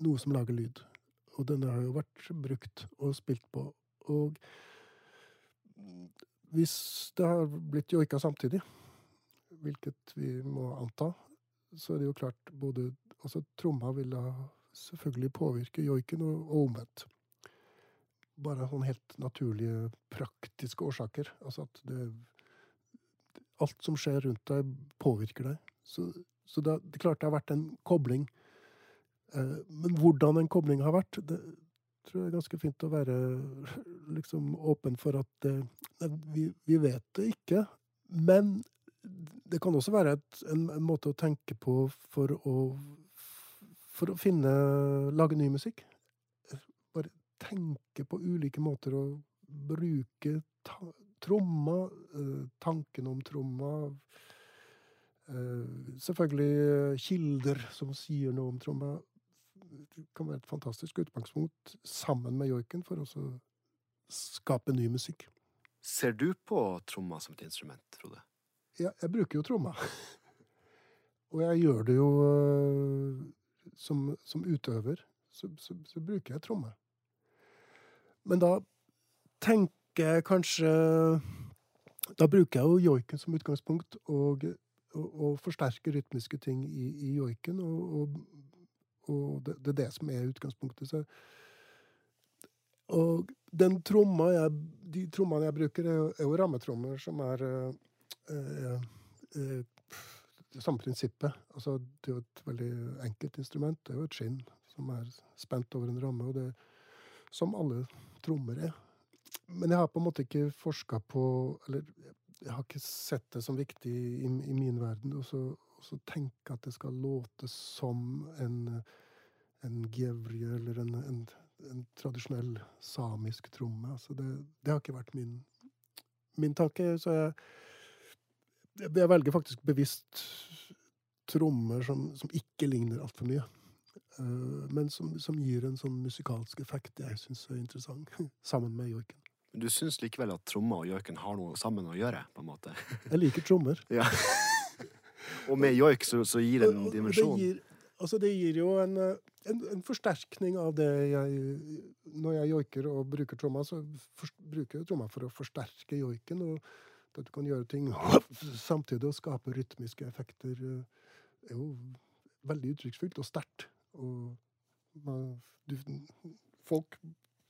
noe som lager lyd. Og den har jo vært brukt og spilt på. Og hvis det har blitt joika samtidig, hvilket vi må anta, så er det jo klart både Altså, tromma vil selvfølgelig påvirke joiken, og, omvendt. Bare sånn helt naturlige, praktiske årsaker. Altså at det Alt som skjer rundt deg, påvirker deg. Så, så det, det klart det har vært en kobling. Eh, men hvordan den koblinga har vært, det tror jeg er ganske fint å være [LAUGHS] liksom åpen for at det, vi, vi vet det ikke. Men det kan også være et, en, en måte å tenke på for å For å finne Lage ny musikk. Bare tenke på ulike måter å bruke ta, tromma, eh, tanken om tromma eh, Selvfølgelig eh, kilder som sier noe om tromma. Kan være et fantastisk utgangspunkt sammen med joiken for å skape ny musikk. Ser du på tromma som et instrument, Frode? Ja, jeg bruker jo tromma. [LAUGHS] Og jeg gjør det jo øh, som, som utøver. Så, så, så bruker jeg tromme. Men da tenker jeg kanskje Da bruker jeg jo joiken som utgangspunkt, og, og, og forsterker rytmiske ting i, i joiken. Og, og, og det, det er det som er utgangspunktet. Så, og den tromma jeg, de trommene jeg bruker, er jo, er rammetrommer som er øh, eh, eh, det samme prinsippet. Altså, det er jo et veldig enkelt instrument. Det er jo et skinn som er spent over en ramme, og det som alle trommer er. Men jeg har på en måte ikke forska på Eller jeg har ikke sett det som viktig i, i min verden Og så, så tenke at det skal låte som en, en gevrie eller en, en, en tradisjonell samisk tromme. Altså det, det har ikke vært min, min tanke. Så jeg jeg velger faktisk bevisst trommer som, som ikke ligner altfor mye. Uh, men som, som, gir en sånn musikalsk effekt jeg syns er interessant, [LAUGHS] sammen med joiken. Du syns likevel at trommer og joiken har noe sammen å gjøre? på en måte? Jeg liker trommer. [LAUGHS] Ja. Og med joik så, så gir det en dimensjon? Det gir, altså det gir jo en, en, en, forsterkning av det jeg Når jeg joiker og bruker tromma, så for, bruker jeg tromma for å forsterke joiken. og at du kan gjøre ting samtidig og skape rytmiske effekter, er jo veldig uttrykksfullt og sterkt. Og man, du, folk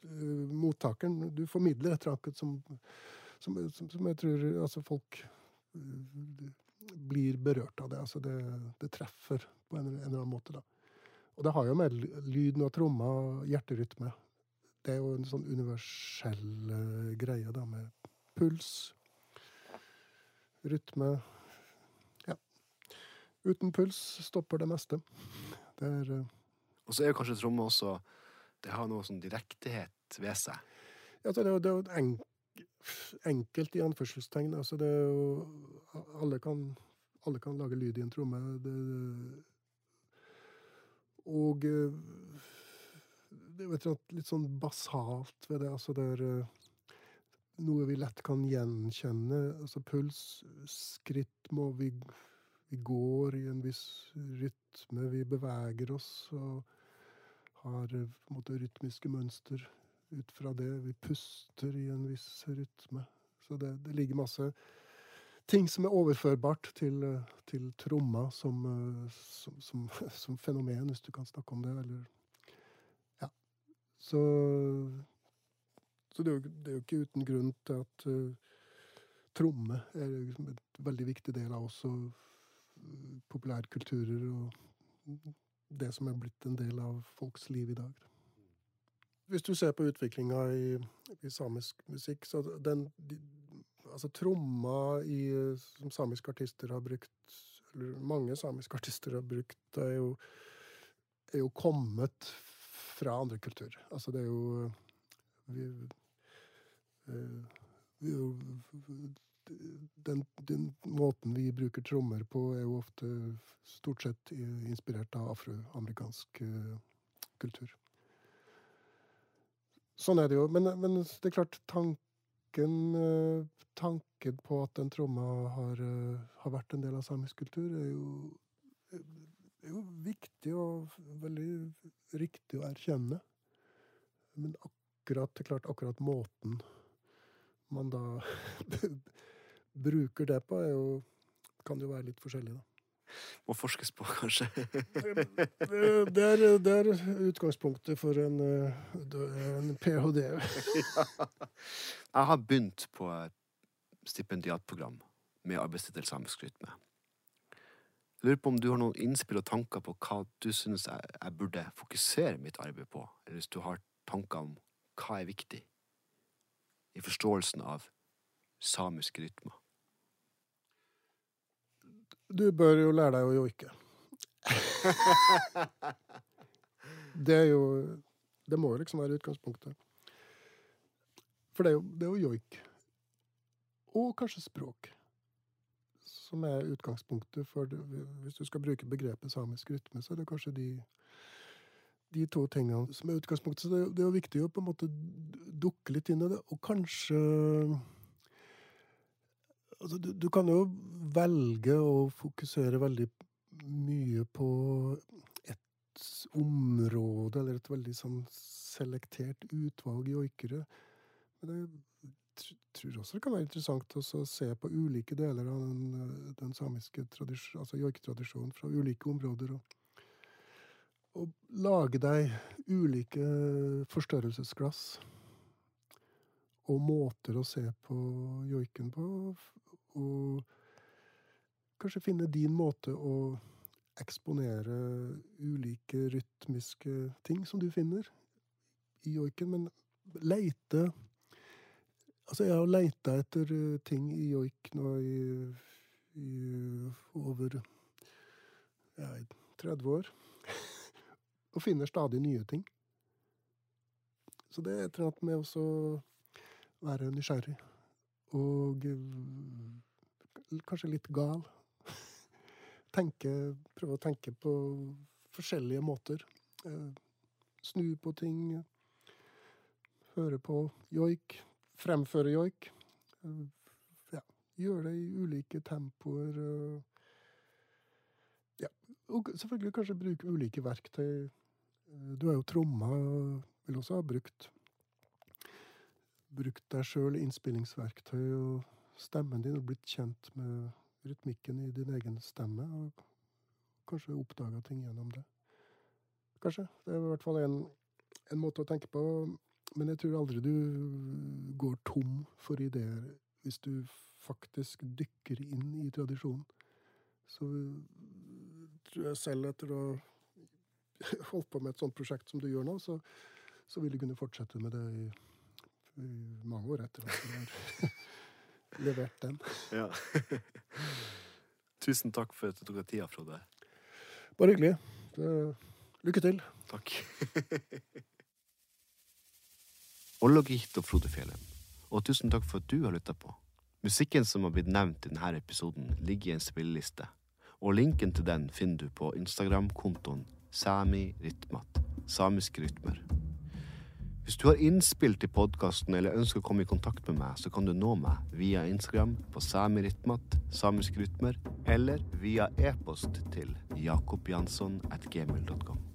Mottakeren Du formidler et eller annet som, som, som, som, jeg tror altså folk blir berørt av det. Altså det, det treffer på en, en, eller annen måte, da. Og det har jo med lyden av tromma og hjerterytme Det er jo en sånn universell greie, da, med puls, rytme Ja. Uten puls stopper det meste. Det er uh... Og så er jo kanskje tromma også Det har noe sånn direktehet ved seg. Ja, det er jo, det er jo enk, enkelt i anførselstegn. Altså, det er jo Alle kan, alle kan lage lyd i en tromme. Det, og eh, det er jo litt sånn basalt ved det. Altså, det er noe vi lett kan gjenkjenne. Altså puls, skritt må vi Vi går i en viss rytme. Vi beveger oss og har på en måte rytmiske mønster ut fra det. Vi puster i en viss rytme. Så det, det ligger masse ting som er overførbart til, til tromma som, som, som, [LAUGHS] som, fenomen, hvis du kan snakke om det. Eller Ja. Så så det er, jo, det er jo ikke uten grunn til at uh, tromme er liksom en veldig viktig del av også populærkulturer og det som er blitt en del av folks liv i dag. Hvis du ser på utviklinga i, i, samisk musikk, så den de, Altså tromma i, som samiske artister har brukt, eller mange samiske [LAUGHS] artister har brukt, er jo, er jo kommet fra andre kulturer. Altså det er jo vi, den, den, måten vi bruker trommer på, er jo ofte stort sett inspirert av afroamerikansk uh, kultur. Sånn er det jo. Men, men, det er klart, tanken, eh, tanken på at den tromma har, eh, har vært en del av samisk kultur, er jo, er jo viktig og veldig riktig å erkjenne. Men akkurat, det er klart, akkurat måten man da [LAUGHS] bruker det på, jo, kan jo være litt forskjellig, da. Må forskes på, kanskje. Det det er, det er utgangspunktet for en, eh, en ph.d. [LAUGHS] Jeg har begynt på et stipendiatprogram med arbeidstittel samisk rytme. Jeg lurer på om du har noen innspill og tanker på hva du synes jeg, jeg burde fokusere mitt arbeid på, eller hvis du har tanker om hva er viktig i forståelsen av samiske rytmer. Du bør jo lære deg å joike. [LAUGHS] Det er jo Det må jo liksom være utgangspunktet. For det er jo, det er jo joik. Og kanskje språk. Som er utgangspunktet for det. Hvis du skal bruke begrepet samisk rytme, så er det kanskje de, de to tingene som er utgangspunktet. Så det, det er jo viktig å på en måte dukke litt inn i det, og kanskje Altså, du, du kan jo velge å fokusere veldig mye på et område, eller et veldig sånn selektert utvalg joikere. Men jeg tr- tror også det kan være interessant å se på ulike deler av den, den samiske tradisj- altså joiketradisjonen fra ulike områder. Og, og lage deg ulike forstørrelsesglass og måter å se på joiken på. Og kanskje finne din måte å eksponere ulike rytmiske ting som du finner i joiken, men leite Altså, jeg har leita etter eh, ting i joik nå i, i over ja, 30 år. [LAUGHS] og finner stadig nye ting. Så det er et eller annet med å være nysgjerrig. Og eh, kanskje litt gal. [LAUGHS] Tenke, prøve å tenke på forskjellige måter. Eh, Snu på ting. Høre på joik. Fremføre joik. Eh, Ja, gjøre det i ulike tempoer. Ja. Og selvfølgelig kanskje bruke ulike verktøy. Du har jo tromma, og vil også ha brukt brukt deg sjøl innspillingsverktøy og stemmen din, og blitt kjent med rytmikken i din egen stemme, og kanskje oppdaga ting gjennom det. Kanskje. Det er i hvert fall en, en måte å tenke på. Men jeg tror aldri du går tom for ideer hvis du faktisk dykker inn i tradisjonen. Så tror jeg selv etter å ha [LAUGHS] holdt på med et sånt prosjekt som du gjør nå, så, så vil du kunne fortsette med det i, mange år etter at du har [LAUGHS] levert den. Ja. Tusen takk for at du tok deg tida, Frode. Bare hyggelig. Lykke til. Takk. [LAUGHS] Ollogit og Frode Fjellheim. Og tusen takk for at du har lytta på. Musikken som har blitt nevnt i denne episoden, ligger i en spilleliste. Og linken til den finner du på Instagram-kontoen samirytmat, Samiske rytmer. Hvis du har innspill til podkasten eller ønsker å komme i kontakt med meg, så kan du nå meg via Instagram på samirytmat, samiskrytmer, eller via e-post til jakobjansson at gmail.com.